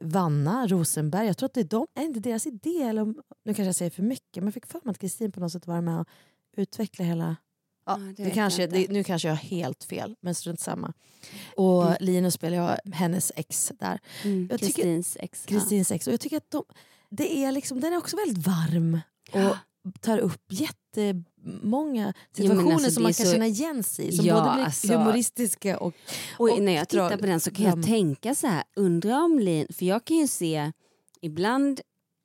Vanna Rosenberg, jag tror att det är, de, är inte deras idé, eller om, nu kanske jag säger för mycket, men jag fick för mig att Kristin på något sätt var med och utvecklade hela Ja, det det kanske, det, nu kanske jag har helt fel, men strunt samma. Och Mm. Linus spelar jag hennes ex där. Mm, tycker- Kristins ex. ja. Kristins ex. Och jag tycker att de, det är liksom, den är också väldigt varm och tar upp jättemånga situationer alltså, som man kan så- känna igen sig i. Som Ja, både blir alltså- humoristiska och, Och när jag tittar på den så kan jag tänka så här, undrar om Lin, för jag kan ju se, ibland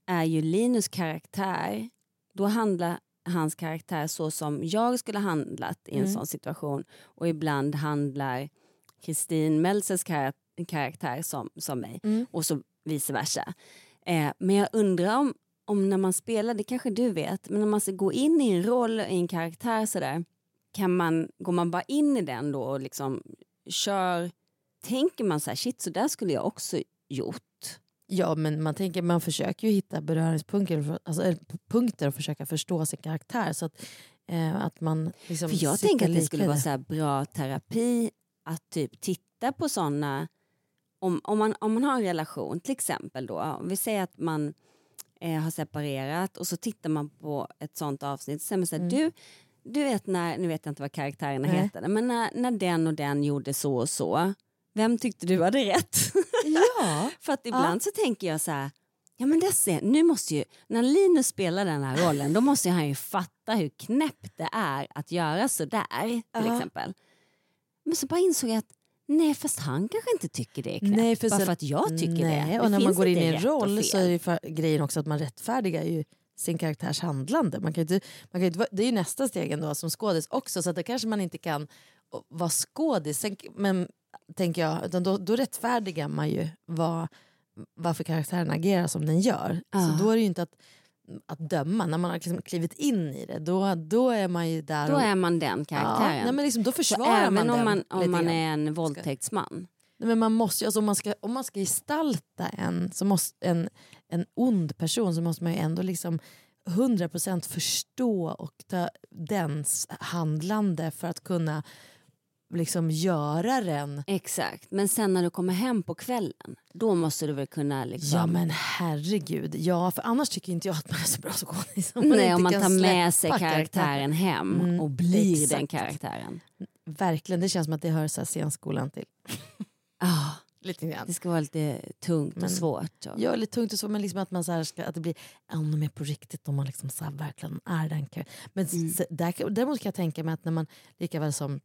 är ju Linus karaktär, då handlar hans karaktär så som jag skulle handlat i en Mm. sån situation och ibland handlar Kristin Meltzers kar- karaktär som, som mig Mm. och så vice versa. Eh, men jag undrar om, om när man spelar, det kanske du vet, men när man ska gå in i en roll, i en karaktär sådär, kan man, går man bara in i den då och liksom kör, tänker man så här, shit så där skulle jag också gjort. Ja men man, tänker, man försöker ju hitta beröringspunkter alltså, punkter och försöka förstå sin karaktär. Så att, eh, att man liksom För jag tänker att det skulle vara så här bra terapi att typ titta på sådana, om, om, man, om man har en relation till exempel då, om vi säger att man eh, har separerat och så tittar man på ett sånt avsnitt och säger man så här, Mm. du, du vet när, nu vet jag inte vad karaktärerna Nej. heter, men när, när den och den gjorde så och så, vem tyckte du hade rätt? Ja. För att ibland så tänker jag så här, ja men det ser, nu måste ju, när Linus spelar den här rollen då måste han ju fatta hur knäppt det är att göra så där till Ja. exempel. Men så bara insåg jag att nej fast han kanske inte tycker det är knäppt Nej, för bara för att jag tycker nej, det. det. Och när man går in i en roll så är ju för, grejen också att man rättfärdigar ju sin karaktärs handlande. Man kan inte, man kan inte, det är ju nästa steg ändå som skådis också så att då kanske man inte kan vara skådis. Sen, men tänker jag, utan då, då rättfärdigar man ju vad, varför karaktären agerar som den gör. Ja. Så då är det ju inte att, att döma. När man har liksom klivit in i det då, då är man ju där. Då och, är man den karaktären. Ja, nej, men liksom, då så försvarar även man om den man, lite om man grann. är en våldtäktsman. Nej, men man måste, alltså, om, man ska, om man ska gestalta en, så måste, en, en ond person så måste man ju ändå liksom 100% förstå och ta dens handlande för att kunna liksom göra den. Exakt, men sen när du kommer hem på kvällen då måste du väl kunna liksom... Ja men herregud, ja för annars tycker inte jag att man är så bra skådis. Nej, om man tar med sig karaktären hem Mm, och blir exakt. den karaktären. Verkligen, det känns som att det hör så här scenskolan till. Lite grann. det ska vara lite tungt Men- och svårt. Och... Ja, lite tungt och så, men liksom att, man så ska, att det blir ännu mer på riktigt om man liksom så verkligen är den Men Mm. där, däremot kan jag tänka mig att när man, lika väl som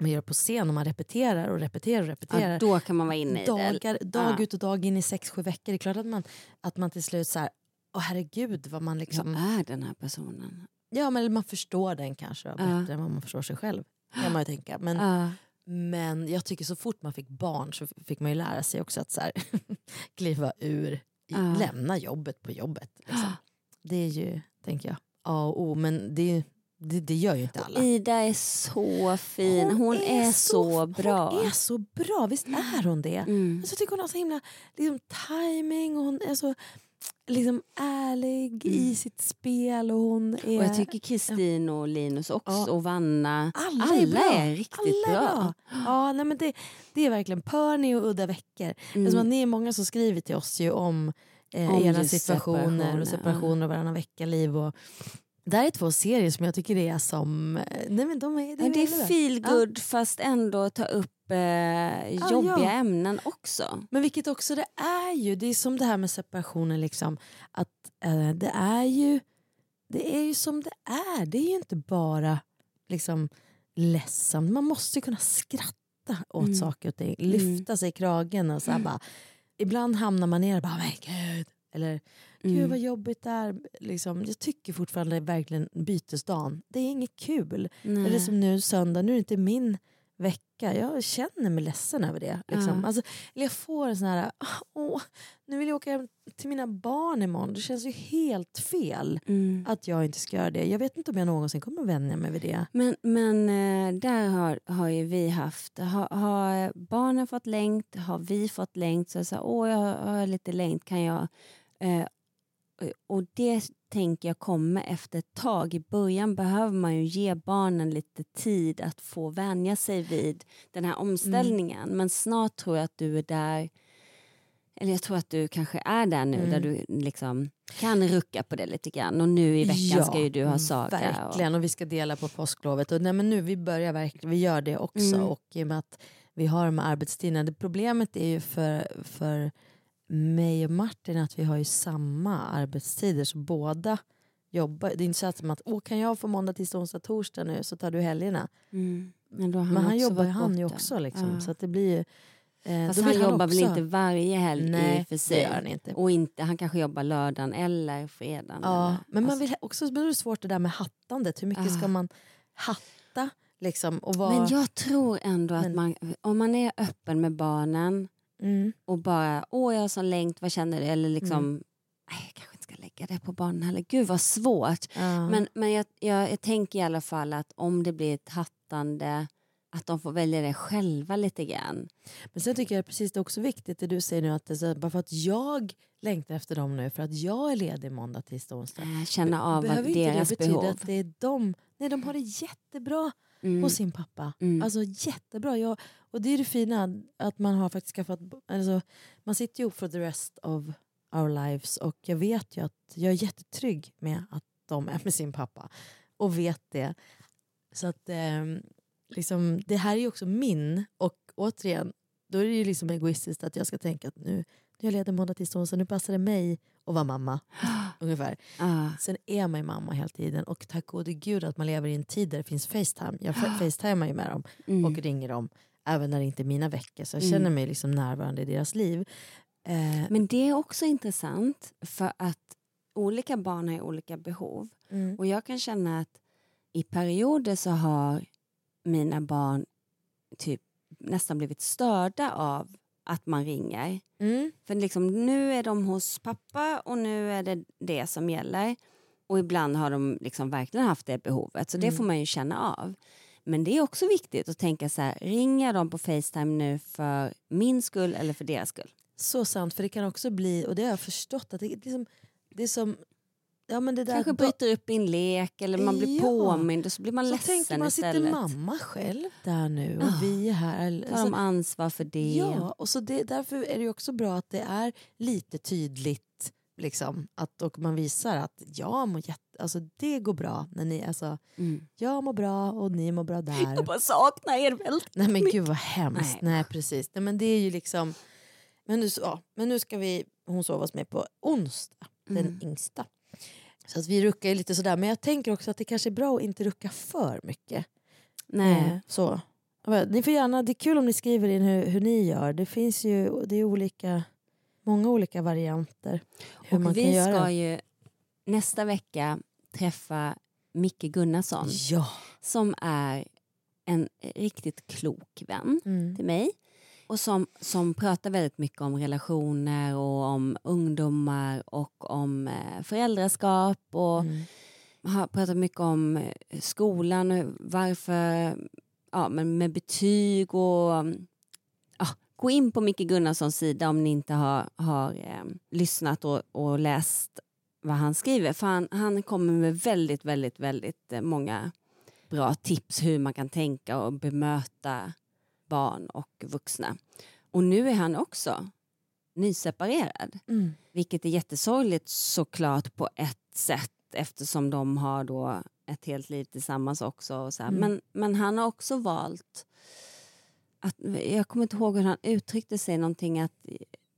man gör på scen och man repeterar och repeterar och repeterar. Ja, då kan man vara inne i det. dagar, dag Ja. ut och dag in i sex, sju veckor. Det är klart att man, att man till slut så här, åh herregud vad man liksom... Vad är den här personen? Ja, men man förstår den kanske Ja. bättre än vad man förstår sig själv. Kan man ju tänka. Men, Ja. men jag tycker så fort man fick barn så fick man ju lära sig också att så här, kliva ur, lämna jobbet på jobbet. Liksom. Det är ju, tänker jag, A och O. Men det, det, det gör ju inte alla. Ida är så fin. Hon, är, så, bra. Hon är så bra, visst är hon det? Mm. Alltså, jag tycker hon har så himla liksom, timing och hon är så liksom, ärlig i sitt spel. Och hon är... Mm. Och jag tycker Kristin och Linus också Ja. och Vanna. Alla, Alla är, bra. är riktigt Alla är bra. Ja, nej, men det, det är verkligen Perny och Udda veckor. Mm. Alltså, ni är många som skriver till oss ju om, eh, era situationer separationer, och separationer och varannan vecka-liv. Och, det här är två serier som jag tycker är som... eh, Nej, men de är, Ja, det väldigt bra. är feel Ja. fast ändå ta upp eh, jobbiga ja. ämnen också. Men vilket också det är ju, det är som det här med separationen, liksom, att eh, det är ju det är ju som det är. Det är ju inte bara liksom ledsamt. Man måste ju kunna skratta åt Mm. saker och ting. Lyfta sig i kragen och så här bara, ibland hamnar man ner och bara, men gud. Eller, gud Mm. vad jobbigt det är. Liksom, jag tycker fortfarande verkligen bytesdagen, det är inget kul. Nej. Eller som nu söndag, nu är det inte min vecka. Jag känner mig ledsen över det. Liksom. Ja. Alltså, eller jag får en sån här, åh, nu vill jag åka hem till mina barn imorgon. Det känns ju helt fel Mm. att jag inte ska göra det. Jag vet inte om jag någonsin kommer att vänja mig vid det. Men, men eh, där har, har ju vi haft, har, har barnen fått längt, har vi fått längt, så jag sa, åh jag har, har lite längt, kan jag? Eh, och det tänker jag kommer efter ett tag. I början behöver man ju ge barnen lite tid att få vänja sig vid den här omställningen. Men snart tror jag att du är där, eller jag tror att du kanske är där nu, Mm. där du liksom kan rucka på det lite grann. Och nu i veckan ska ju du ha Saga. Verkligen, och vi ska dela på påsklovet. Och nej, men nu, vi börjar verkligen, vi gör det också. Mm. Och i och med att vi har de här arbetstiderna. Det problemet är ju för, för mig och Martin att vi har ju samma arbetstider. Så båda jobbar. Det är inte så att, att Åh, kan jag få måndag, tisdag, onsdag, torsdag nu så tar du helgerna. Mm. Men, då har Men han jobbar ju han ju också. Liksom, Ja. Så att det blir ju... Eh, Fast han jobbar väl också- inte varje helg Nej, i för sig. han inte. Och inte, han kanske jobbar lördagen eller fredagen. Ja, eller, men man alltså. vill också men är det svårt det där med hattandet. Hur mycket Ah. ska man hatta? Liksom, och vara... Men jag tror ändå att Men- man, om man är öppen med barnen Mm. och bara, åh jag har sån längt, vad känner du? Eller liksom, Mm. nej jag kanske inte ska lägga det på barnen heller. Gud vad svårt. Ja. Men, men jag, jag, jag tänker i alla fall att om det blir ett hattande, att de får välja det själva lite grann. Men sen tycker jag precis det är också viktigt det du säger nu att så, bara för att jag längtar efter dem nu för att jag är ledig måndag, tisdag, onsdag. Eh, Känna av behöver vad inte deras det betyda behov. att det är de, nej de har det jättebra Mm. hos sin pappa. Mm. Alltså jättebra. Jag, och det är det fina att man har faktiskt skaffat, alltså, man sitter ju ihop for the rest of our lives och jag vet ju att jag är jättetrygg med att de är med sin pappa och vet det. Så att ehm, liksom, det här är ju också min och återigen, då är det ju liksom egoistiskt att jag ska tänka att nu, jag ledig måndag, tisdag, onsdag, nu passar det mig att vara mamma. ungefär. Ah. Sen är man ju mamma hela tiden och tack gode gud att man lever i en tid där det finns Facetime. Jag fa- facetimar ju med dem Mm. och ringer dem även när det inte är mina veckor. Så jag Mm. känner mig liksom närvarande i deras liv. Eh, Men det är också intressant för att olika barn har olika behov. mm. Och jag kan känna att i perioder så har mina barn typ nästan blivit störda av att man ringer. Mm. För liksom, nu är de hos pappa och nu är det det som gäller. Och ibland har de liksom verkligen haft det behovet. Så det Mm. får man ju känna av. Men det är också viktigt att tänka så här, ringer de på Facetime nu för min skull eller för deras skull? Så sant, för det kan också bli, och det har jag förstått, att det, är liksom, det är som... Ja, men det där, Kanske bryter upp i en lek eller man blir Ja. påmind och så blir man så ledsen tänker man, sitter istället. mamma själv där nu och Ja. vi är här. Tar Alltså, de ansvar för det? Ja, och så det, därför är det också bra att det är lite tydligt. Liksom, att, och man visar att jag mår jätte, alltså, det går bra. När ni, alltså, Mm. Jag mår bra och ni mår bra där. Jag bara saknar er väldigt Nej men mycket. gud vad hemskt. Nej, Nej. precis. Nej, men det är ju liksom... Men nu, ja, men nu ska vi, hon sova hos mig på onsdag, den Mm. yngsta. Så att vi ruckar ju lite sådär. Men jag tänker också att det kanske är bra att inte rucka för mycket. Nej. Eh, så. Ni får gärna, det är kul om ni skriver in hur, hur ni gör. Det finns ju det är olika, många olika varianter. Hur man och vi kan göra. ska ju nästa vecka träffa Micke Gunnarsson Ja. som är en riktigt klok vän Mm. till mig och som, som pratar väldigt mycket om relationer och om ungdomar och om eh, föräldraskap och Mm. har pratat mycket om eh, skolan och varför, ja, men med betyg och mm, ja, gå in på Micke Gunnarssons sida om ni inte har, har eh, lyssnat och, och läst vad han skriver. För han, han kommer med väldigt, väldigt, väldigt eh, många bra tips hur man kan tänka och bemöta barn och vuxna. Och nu är han också nyseparerad. Mm. Vilket är jättesorgligt såklart på ett sätt eftersom de har då ett helt liv tillsammans också. Och så. Mm. Men, men han har också valt att, jag kommer inte ihåg hur han uttryckte sig, någonting att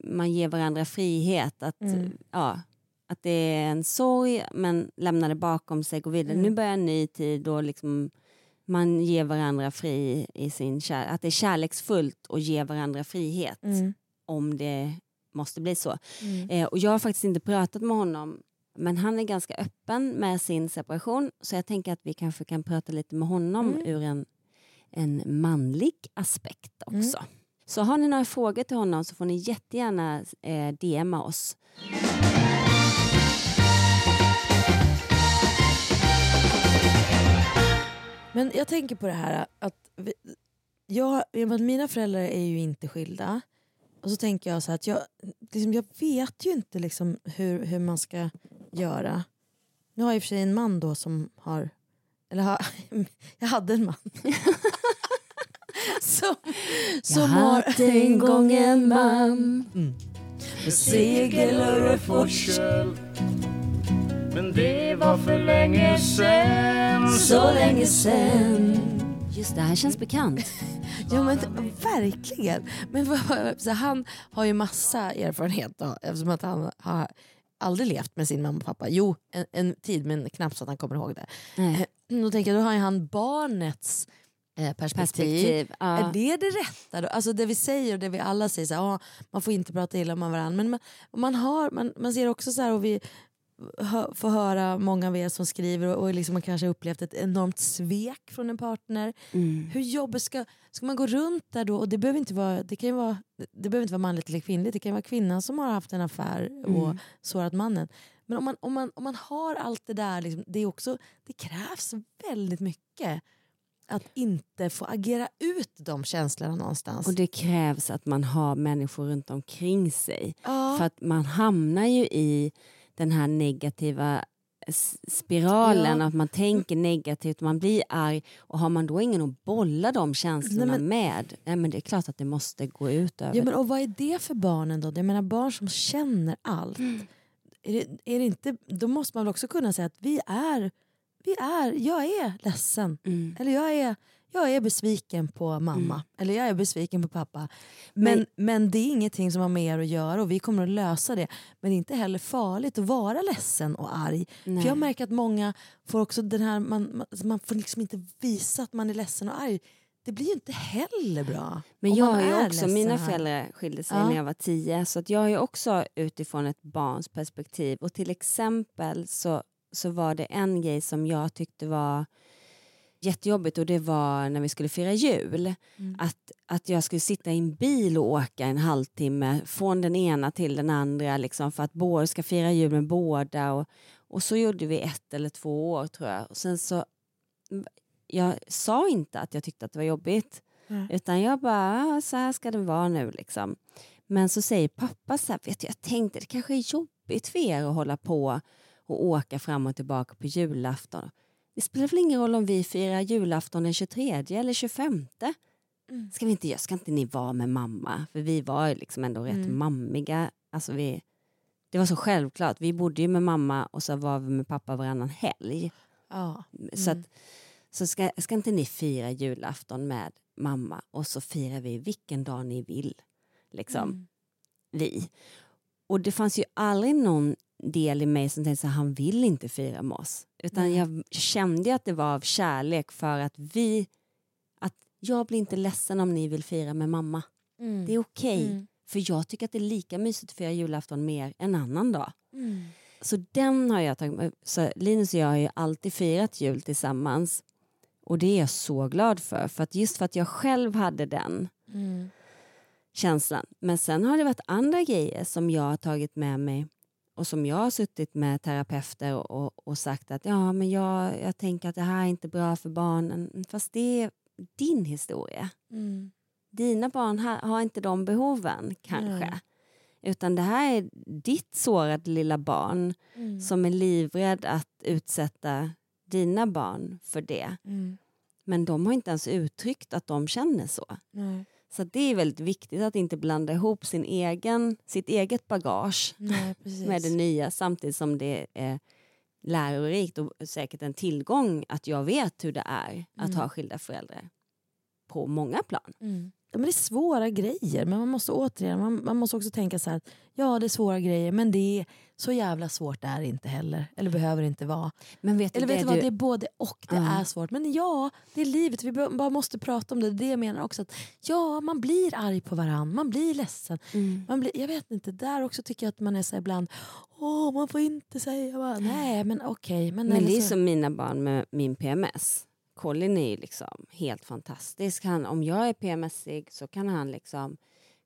man ger varandra frihet. Att, Mm. ja, att det är en sorg men lämnar det bakom sig, går vidare. Mm. Nu börjar en ny tid och liksom man ger varandra fri i sin kärlek. Att det är kärleksfullt att ge varandra frihet Mm. om det måste bli så. Mm. Eh, och jag har faktiskt inte pratat med honom men han är ganska öppen med sin separation så jag tänker att vi kanske kan prata lite med honom Mm. ur en, en manlig aspekt också. Så har ni några frågor till honom så får ni jättegärna eh, DMa oss. Men jag tänker på det här att vi, jag, och med mina föräldrar är ju inte skilda. Och så tänker jag så att jag, liksom, jag vet ju inte liksom hur, hur man ska göra. Nu har jag i och för sig en man då som har, eller har, jag hade en man. som som jag har hade en gång en man Mm. på segel Orrefors Men det var för länge sen så länge sen. Just det, här känns bekant. Ja men verkligen. Men så han har ju massa erfarenhet då, eftersom att han har aldrig levt med sin mamma och pappa. Jo, en, en tid men knappt så att han kommer ihåg det. Nej. Eh, Då tänker jag, då har ju han barnets eh, perspektiv. Perspektiv, ja. Är det det rätta? Då? Alltså det vi säger och det vi alla säger, så här, "Ah, man får inte prata illa om varandra. Men man, man, har, man, man ser också så här, och vi hö, får höra många av er som skriver och, och liksom man kanske har upplevt ett enormt svek från en partner. Mm. Hur jobbigt ska, ska man gå runt där då? Och det behöver inte vara, det kan vara, det behöver inte vara manligt eller kvinnligt. Det kan vara kvinnan som har haft en affär och Mm. sårat mannen. Men om man, om man, om man har allt det där, liksom, det, är också, det krävs väldigt mycket att inte få agera ut de känslorna någonstans. Och det krävs att man har människor runt omkring sig. Ja. För att man hamnar ju i den här negativa spiralen, Ja. att man tänker negativt, man blir arg och har man då ingen att bolla de känslorna Nej, men- med, nej, men det är klart att det måste gå ut över Ja, men, och vad är det för barnen då? Jag menar barn som känner allt. Är det, är det inte, då måste man väl också kunna säga att vi är, vi är jag är ledsen. Mm. Eller jag är, jag är besviken på mamma. Eller jag är besviken på pappa. Men, men, det är ingenting som har med er att göra och vi kommer att lösa det. Men det är inte heller farligt att vara ledsen och arg. Nej. För jag märker att många får också den här, man, man, får liksom inte visa att man är ledsen och arg. Det blir ju inte heller bra. Men jag har ju också, mina föräldrar skilde sig Ja. när jag var tio så att jag har ju också utifrån ett barns perspektiv och till exempel så, så var det en grej som jag tyckte var jättejobbigt och det var när vi skulle fira jul. Mm. Att, att jag skulle sitta i en bil och åka en halvtimme från den ena till den andra liksom, för att båda ska fira jul med båda. Och, och så gjorde vi ett eller två år tror jag. Och sen så, jag sa inte att jag tyckte att det var jobbigt. Mm. Utan jag bara, "Ah, så här ska det vara nu liksom. Men så säger pappa så här, vet du, jag tänkte det kanske är jobbigt för er att hålla på och åka fram och tillbaka på julafton. Det spelar väl ingen roll om vi firar julafton den 23 eller 25? Mm. Ska, vi inte, göra- ska inte ni vara med mamma? För vi var ju liksom ändå rätt Mm. mammiga. Alltså vi, det var så självklart. Vi bodde ju med mamma och så var vi med pappa varannan helg. Ja. Så, Mm. att, så ska, ska inte ni fira julafton med mamma och så firar vi vilken dag ni vill. Liksom. Mm. Vi. Och det fanns ju aldrig någon del i mig som tänkte att han vill inte fira med oss. Utan jag kände att det var av kärlek för att vi, att jag blir inte ledsen om ni vill fira med mamma. Mm. Det är okej. Mm. För jag tycker att det är lika mysigt att fira julafton med er en annan dag. Mm. Så den har jag tagit med. Så Linus och jag har ju alltid firat jul tillsammans. Och det är jag så glad för. för att just för att jag själv hade den Mm. känslan. Men sen har det varit andra grejer som jag har tagit med mig och som jag har suttit med terapeuter och, och, sagt att ja, men jag, jag tänker att det här är inte bra för barnen. Fast det är din historia. Mm. Dina barn har, har inte de behoven kanske. Nej. Utan det här är ditt sårade lilla barn Mm. som är livrädd att utsätta dina barn för det. Mm. Men de har inte ens uttryckt att de känner så. Nej. Så att det är väldigt viktigt att inte blanda ihop sin egen, sitt eget bagage Nej, med det nya samtidigt som det är lärorikt och säkert en tillgång att jag vet hur det är att Mm. ha skilda föräldrar. På många plan. Mm. Ja, men det är svåra grejer men man måste återigen, man, man måste också tänka så här, att ja det är svåra grejer men det är så jävla svårt är det inte heller. Eller behöver inte vara. Men vet Eller vet du vad, du- det är både och det Ja. är svårt. Men ja, det är livet, vi bara måste prata om det. Det jag menar också. Att, ja, man blir arg på varandra, man blir ledsen. Mm. Man blir, jag vet inte, där också tycker jag att man är så ibland, åh man får inte säga, bara, nej men okej. men, Men eller det är så- som mina barn med min PMS. Colin är ju liksom helt fantastisk. Han, om jag är PMSig så kan han liksom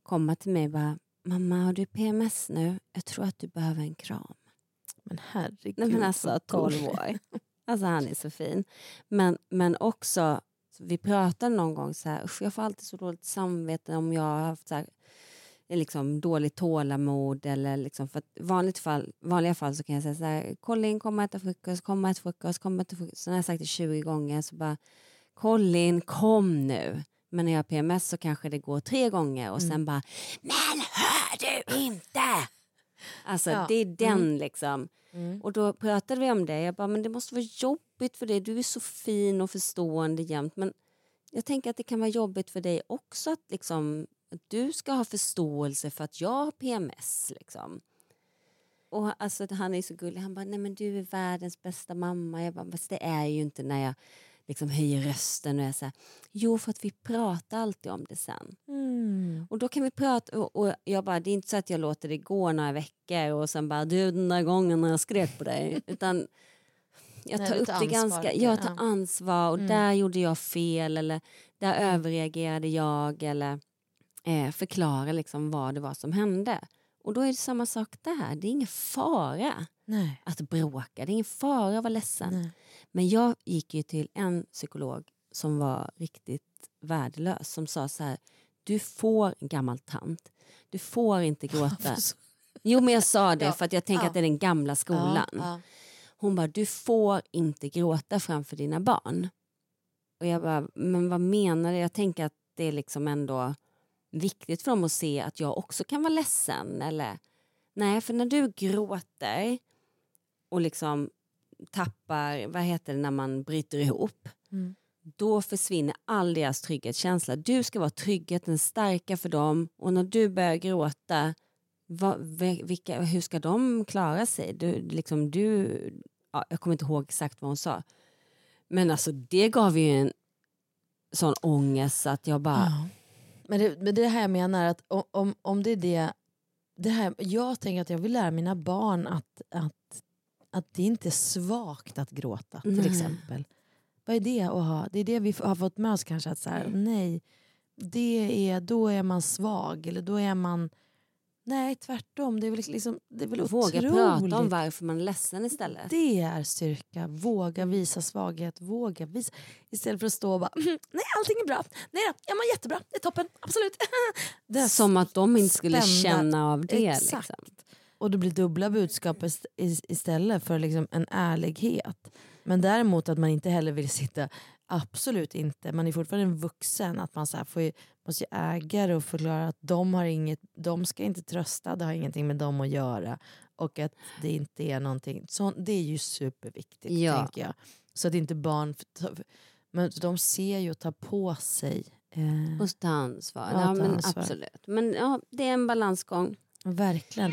komma till mig och bara Mamma har du PMS nu? Jag tror att du behöver en kram. Men herregud. Nej, men alltså 12 gulligt. år. Alltså han är så fin. Men, men också, vi pratade någon gång så här, "Usch, jag får alltid så dåligt samvete om jag har haft så här, liksom, dåligt tålamod. Eller liksom, för vanligt fall, vanliga fall så kan jag säga så här, Colin kom och äta frukost, kom och äta frukost, kom och äta frukost. Sen har jag sagt det 20 gånger så bara, Colin kom nu. Men när jag har PMS så kanske det går tre gånger och sen Mm. bara, men hör du inte? Alltså Ja. det är den Mm. liksom. Mm. Och då pratade vi om det. Jag bara, men det måste vara jobbigt för dig. Du är så fin och förstående jämt. Men jag tänker att det kan vara jobbigt för dig också att, liksom, att du ska ha förståelse för att jag har PMS. Liksom. och alltså, han är så gullig. Han bara, nej men du är världens bästa mamma. Jag bara, fast det är ju inte när jag liksom höjer rösten och är så här, jo för att vi pratar alltid om det sen. Mm. Och då kan vi prata och, och jag bara, det är inte så att jag låter det gå några veckor och sen bara, du den där gången när jag skrek på dig. Utan jag Nej, tar du upp tar det ganska, jag tar Ja. ansvar och Mm. där gjorde jag fel eller där överreagerade jag eller eh, förklarar liksom vad det var som hände. Och då är det samma sak där, det är ingen fara Nej. att bråka, det är ingen fara att vara ledsen. Men jag gick ju till en psykolog som var riktigt värdelös som sa så här, du får en gammal tant, du får inte gråta. Jo men jag sa det Ja. för att jag tänker Ja. att det är den gamla skolan. Ja. Hon bara, du får inte gråta framför dina barn. Och jag bara, men vad menar du? Jag tänker att det är liksom ändå viktigt för dem att se att jag också kan vara ledsen. Eller, nej, för när du gråter och liksom tappar, vad heter det när man bryter ihop? Mm. Då försvinner all deras trygghetskänsla. Du ska vara tryggheten starka för dem och när du börjar gråta, vad, vilka, hur ska de klara sig? Du, liksom, du, ja, jag kommer inte ihåg exakt vad hon sa. Men alltså det gav ju en sån ångest att jag bara... Ja. Men det, men det är det här jag menar, att om- om, om det är det, det här, jag tänker att jag vill lära mina barn att, att, att det inte är svagt att gråta till Nej. exempel. Vad är det att ha? Det är det vi har fått med oss kanske, att så här, nej, det är, då är man svag eller då är man Nej, tvärtom. Det är väl, liksom, det är väl Våga otroligt. prata om varför man är ledsen istället. Det är styrka. Våga visa svaghet. Våga visa. Istället för att stå och bara "Mm, nej allting är bra. Nej då, jag mår jättebra. Det är toppen. Absolut. Det är Som att de inte skulle spända- känna av det. Exakt. Liksom. Och det blir dubbla budskap ist- is- istället för liksom en ärlighet. Men däremot att man inte heller vill sitta, absolut inte, man är fortfarande en vuxen. Att man så får ju, måste ju äga det och förklara att de, har inget, de ska inte trösta, det har ingenting med dem att göra. Och att det inte är någonting, så, det är ju superviktigt Ja. tänker jag. Så att inte barn, men de ser ju och tar på sig. Eh, Och ta ansvar. Ja, ta men ansvar. Absolut. Men ja, det är en balansgång. verkligen.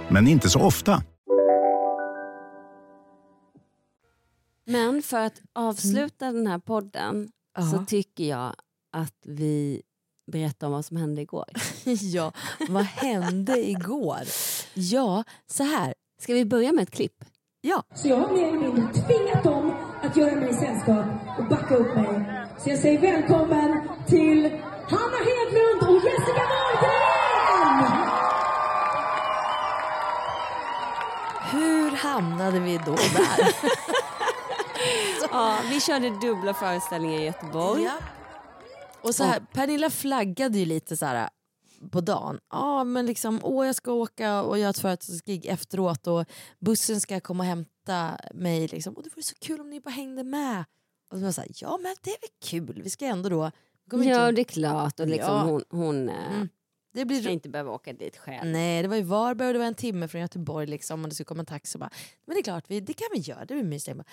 men inte så ofta. Men för att avsluta den här podden Ja. så tycker jag att vi berättar om vad som hände igår. ja, vad hände igår? Ja, så här. Ska vi börja med ett klipp? Ja. Så jag har mer eller mindre tvingat dem att göra mig sällskap och backa upp mig. Så jag säger välkommen till Hanna Hedlund och Jessica hamnade vi då där? ja, vi körde dubbla föreställningar i Göteborg. Ja. Och så här, Pernilla flaggade ju lite så här på dagen. Ja men liksom, åh jag ska åka och göra ett företagsgig efteråt och bussen ska komma och hämta mig. Liksom. Och det vore så kul om ni bara hängde med. Och så var så här, ja men det är väl kul, vi ska ändå då. Ja, inte- det är klart. Och liksom Ja. hon hon eh, Mm. Det blir... ska inte behöva åka dit själv. Nej det var i Varberg och det var en timme från Göteborg liksom, och det skulle komma en taxi. Och bara, men det är klart, vi, det kan vi göra, det blir mysigt. Bara,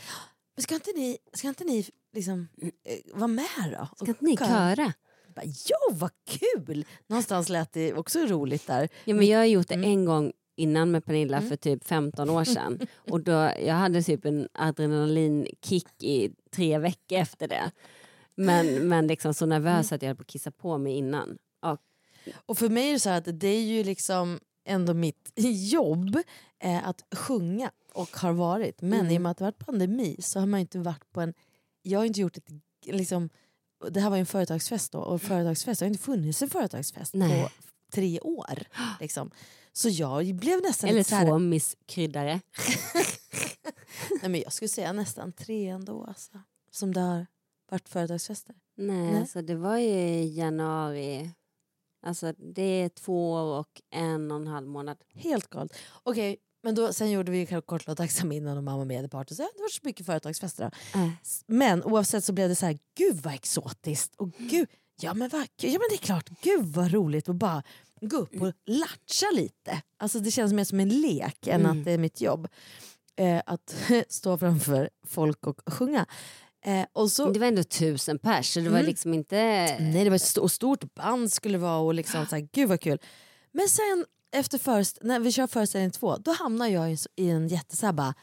Men ska inte ni, ska inte ni liksom, eh, vara med då? Ska inte ni köra? Jag Bara, jo vad kul! Någonstans lät det också roligt där. Ja, men jag har gjort det Mm. en gång innan med Pernilla för typ 15 år sedan. Och då, jag hade typ en adrenalinkick i tre veckor efter det. Men, men liksom så nervös att jag höll på att kissa på mig innan. Och, Och för mig är det så att det är ju liksom ändå mitt jobb eh, att sjunga och har varit. Men Mm. i och med att det varit pandemi så har man ju inte varit på en... Jag har inte gjort ett... Liksom, det här var ju en företagsfest då och företagsfest det har inte funnits en företagsfest Nej. på tre år. Liksom. Så jag blev nästan eller lite här, två Miss Kryddare. nej, men Jag skulle säga nästan tre ändå. Alltså, som det har varit företagsfester. Nej, Nej. Alltså, det var ju i januari. Alltså det är två år och en och en halv månad. Helt galet. Okej, men då, sen gjorde vi kortlåt tacksam innan och mamma med party. Så det var så mycket företagsfester. Äh. Men oavsett så blev det så här, gud vad exotiskt. Och gud, ja, men vad, ja men det är klart, gud vad roligt att bara gå upp och latcha lite. Alltså det känns mer som en lek än Mm. att det är mitt jobb. Eh, att stå framför folk och sjunga. Eh, så, Det var ändå tusen pers så det var Mm. liksom inte... Nej, det var ett st- stort band skulle det vara och liksom så här, gud vad kul. Men sen efter först, när vi kör föreställning två, då hamnar jag i, en- i en jätte så här bara,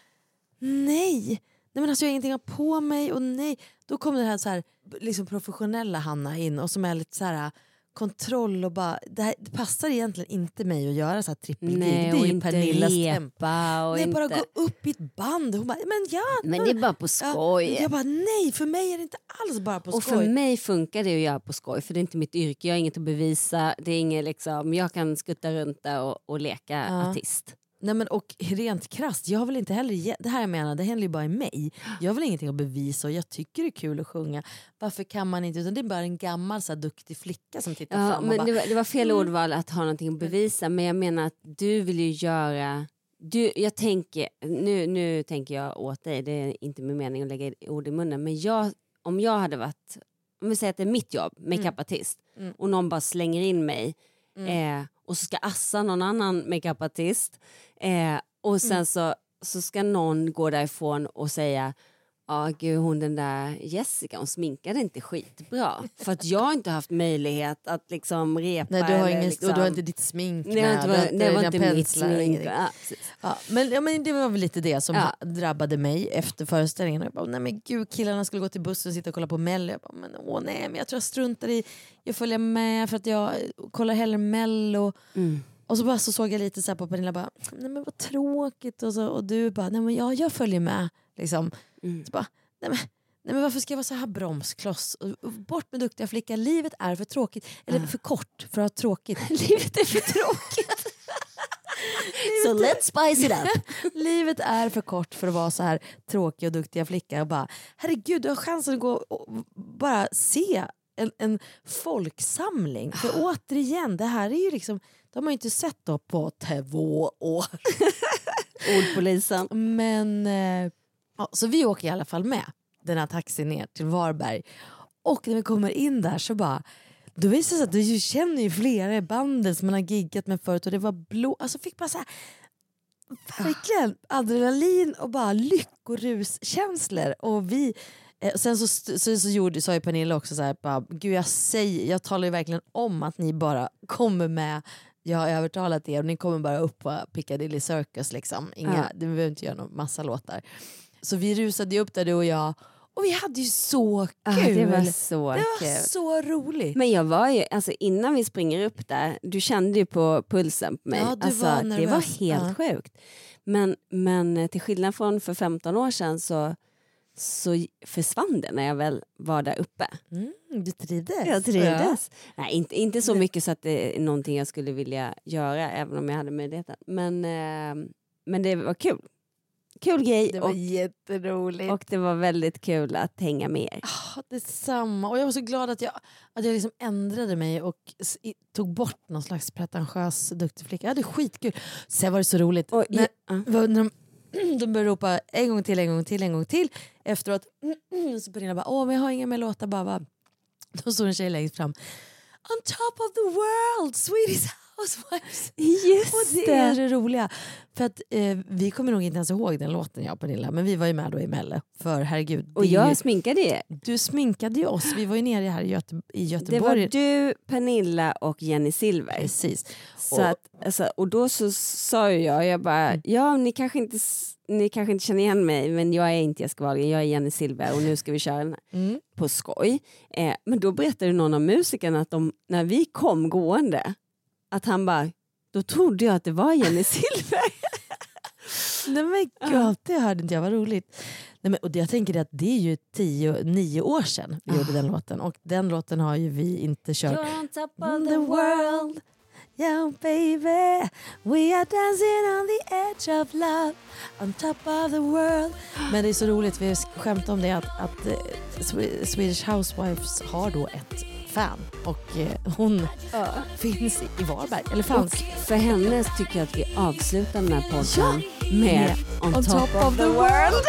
nej, nej men alltså jag har ingenting på mig och nej. Då kommer den här, så här liksom professionella Hanna in och som är lite så här kontroll och bara, det, här, det passar egentligen inte mig att göra så här trippelgig. Nej, Det är och ju inte Pernillas tempo. och Nej, bara inte... gå upp i ett band. Hon bara, men ja. Men det är bara på skoj. Ja, jag bara, nej för mig är det inte alls bara på och skoj. för mig funkar det att göra på skoj för det är inte mitt yrke, jag har inget att bevisa. Det är inget liksom, jag kan skutta runt där och, och leka Ja. artist. Nej, men och rent krasst, jag har väl inte heller, det här jag menar, det händer ju bara i mig. Jag har väl ingenting att bevisa och jag tycker det är kul att sjunga. Varför kan man inte, utan det är bara en gammal så här, duktig flicka som tittar Ja, fram och men bara, det, var, det var fel Mm. ordval att ha någonting att bevisa men jag menar att du vill ju göra du, jag tänker, nu, nu tänker jag åt dig, det är inte min mening att lägga ord i munnen men jag, om jag hade varit, om vi säger att det är mitt jobb, makeupartist Mm. och någon bara slänger in mig Mm. eh, och så ska Assa någon annan makeupartist eh, och sen Mm. så, så ska någon gå därifrån och säga Ja gud hon den där Jessica hon sminkade inte skitbra. För att jag har inte haft möjlighet att liksom repa. Nej, du har, ingen, liksom... och du har inte ditt smink Nej, var med. inte- har det var dina inte mitt smink. Ja. Ja, men, ja, men det var väl lite det som Ja. drabbade mig efter föreställningen. Jag bara, nej men gud killarna skulle gå till bussen och sitta och kolla på Mello. Jag bara, men åh nej men jag tror jag struntar i, jag följer med för att jag kollar hellre Mello. Mm. Och så, bara, så såg jag lite så här på Pernilla bara, nej men vad tråkigt. Och, så, och du bara, nej men ja, jag följer med. Liksom. Mm. Så bara, nej men, nej men varför ska jag vara så här bromskloss? Bort med duktiga flicka, livet är för tråkigt. Eller för kort för att ha tråkigt. livet är för tråkigt. So let's spice it up. Livet är för kort för att vara så här tråkig och duktiga flicka. Och bara, herregud, du har chansen att gå och bara se en, en folksamling. För återigen, det här är ju liksom, det har man ju inte sett då på två år. Ordpolisen. Men, eh, ja, så vi åker i alla fall med den här taxin ner till Varberg. Och när vi kommer in där så bara då visar det sig att du känner ju flera i bandet som man har giggat med förut och det var blå, alltså fick bara så här, verkligen adrenalin och bara lyckorus-känslor. Och vi, eh, sen så, så, så gjorde, sa ju Pernilla också så här, bara, Gud, jag, säger, jag talar ju verkligen om att ni bara kommer med jag har övertalat er och ni kommer bara upp på Piccadilly Circus. Liksom. Inga, Ja. Vi behöver inte göra någon massa låtar. Så vi rusade upp där du och jag och vi hade ju så Ja, kul. det var så det var kul. så roligt. Men jag var ju, alltså innan vi springer upp där, du kände ju på pulsen på mig. Ja, du alltså, var det var nervös. helt Ja. sjukt. Men, men eh, till skillnad från för 15 år sedan så, så försvann det när jag väl var där uppe. Mm, du trivdes. Jag trivdes. Nej, inte, inte så mycket så att det är någonting jag skulle vilja göra även om jag hade möjligheten. Men, eh, men det var kul. Kul grej Det var och, jätteroligt. och det var väldigt kul att hänga med er. Ah, Detsamma. Och jag var så glad att jag, att jag liksom ändrade mig och tog bort någon slags pretentiös duktig flicka. Jag hade skitkul. Sen var det så roligt Och, när, ja, när de, de började ropa en gång till, en gång till, en gång till. Efteråt så Pernilla bara åh men jag har inga mer låtar. Bara, bara. Då stod en tjej längst fram. On top of the world, Swedish Housewives. Just och det, det. är det roliga. För att eh, vi kommer nog inte ens ihåg den låten jag och Pernilla, men vi var ju med då i Melle. För herregud. Och det jag ju, sminkade er. Du sminkade ju oss, vi var ju nere här i, Göte, i Det Göteborg. var du, Pernilla och Jenny Silver. Precis. Så Och- att, alltså, och då så sa jag, jag bara, ja ni kanske, inte, ni kanske inte känner igen mig men jag är inte Jessica Wahlgren, jag är Jenny Silver och nu ska vi köra den här. Mm. på skoj. Eh, men då berättade någon av musikerna att de, när vi kom gående, att han bara, då trodde jag att det var Jenny Silver. Nej men gud, det hörde inte jag, vad roligt. Nej, men, och jag tänker att det är ju tio, nio år sedan vi gjorde den låten och den låten har ju vi inte kört. You're on top of the world. Yeah baby, we are dancing on the edge of love On top of the world Men det är så roligt, vi skämtade om det att, att eh, Swe- Swedish Housewives har då ett fan och eh, hon ja. finns i Varberg, eller fanns. Och för henne tycker jag att vi avslutar den här podden ja. med On, on top, top, of, the, the world.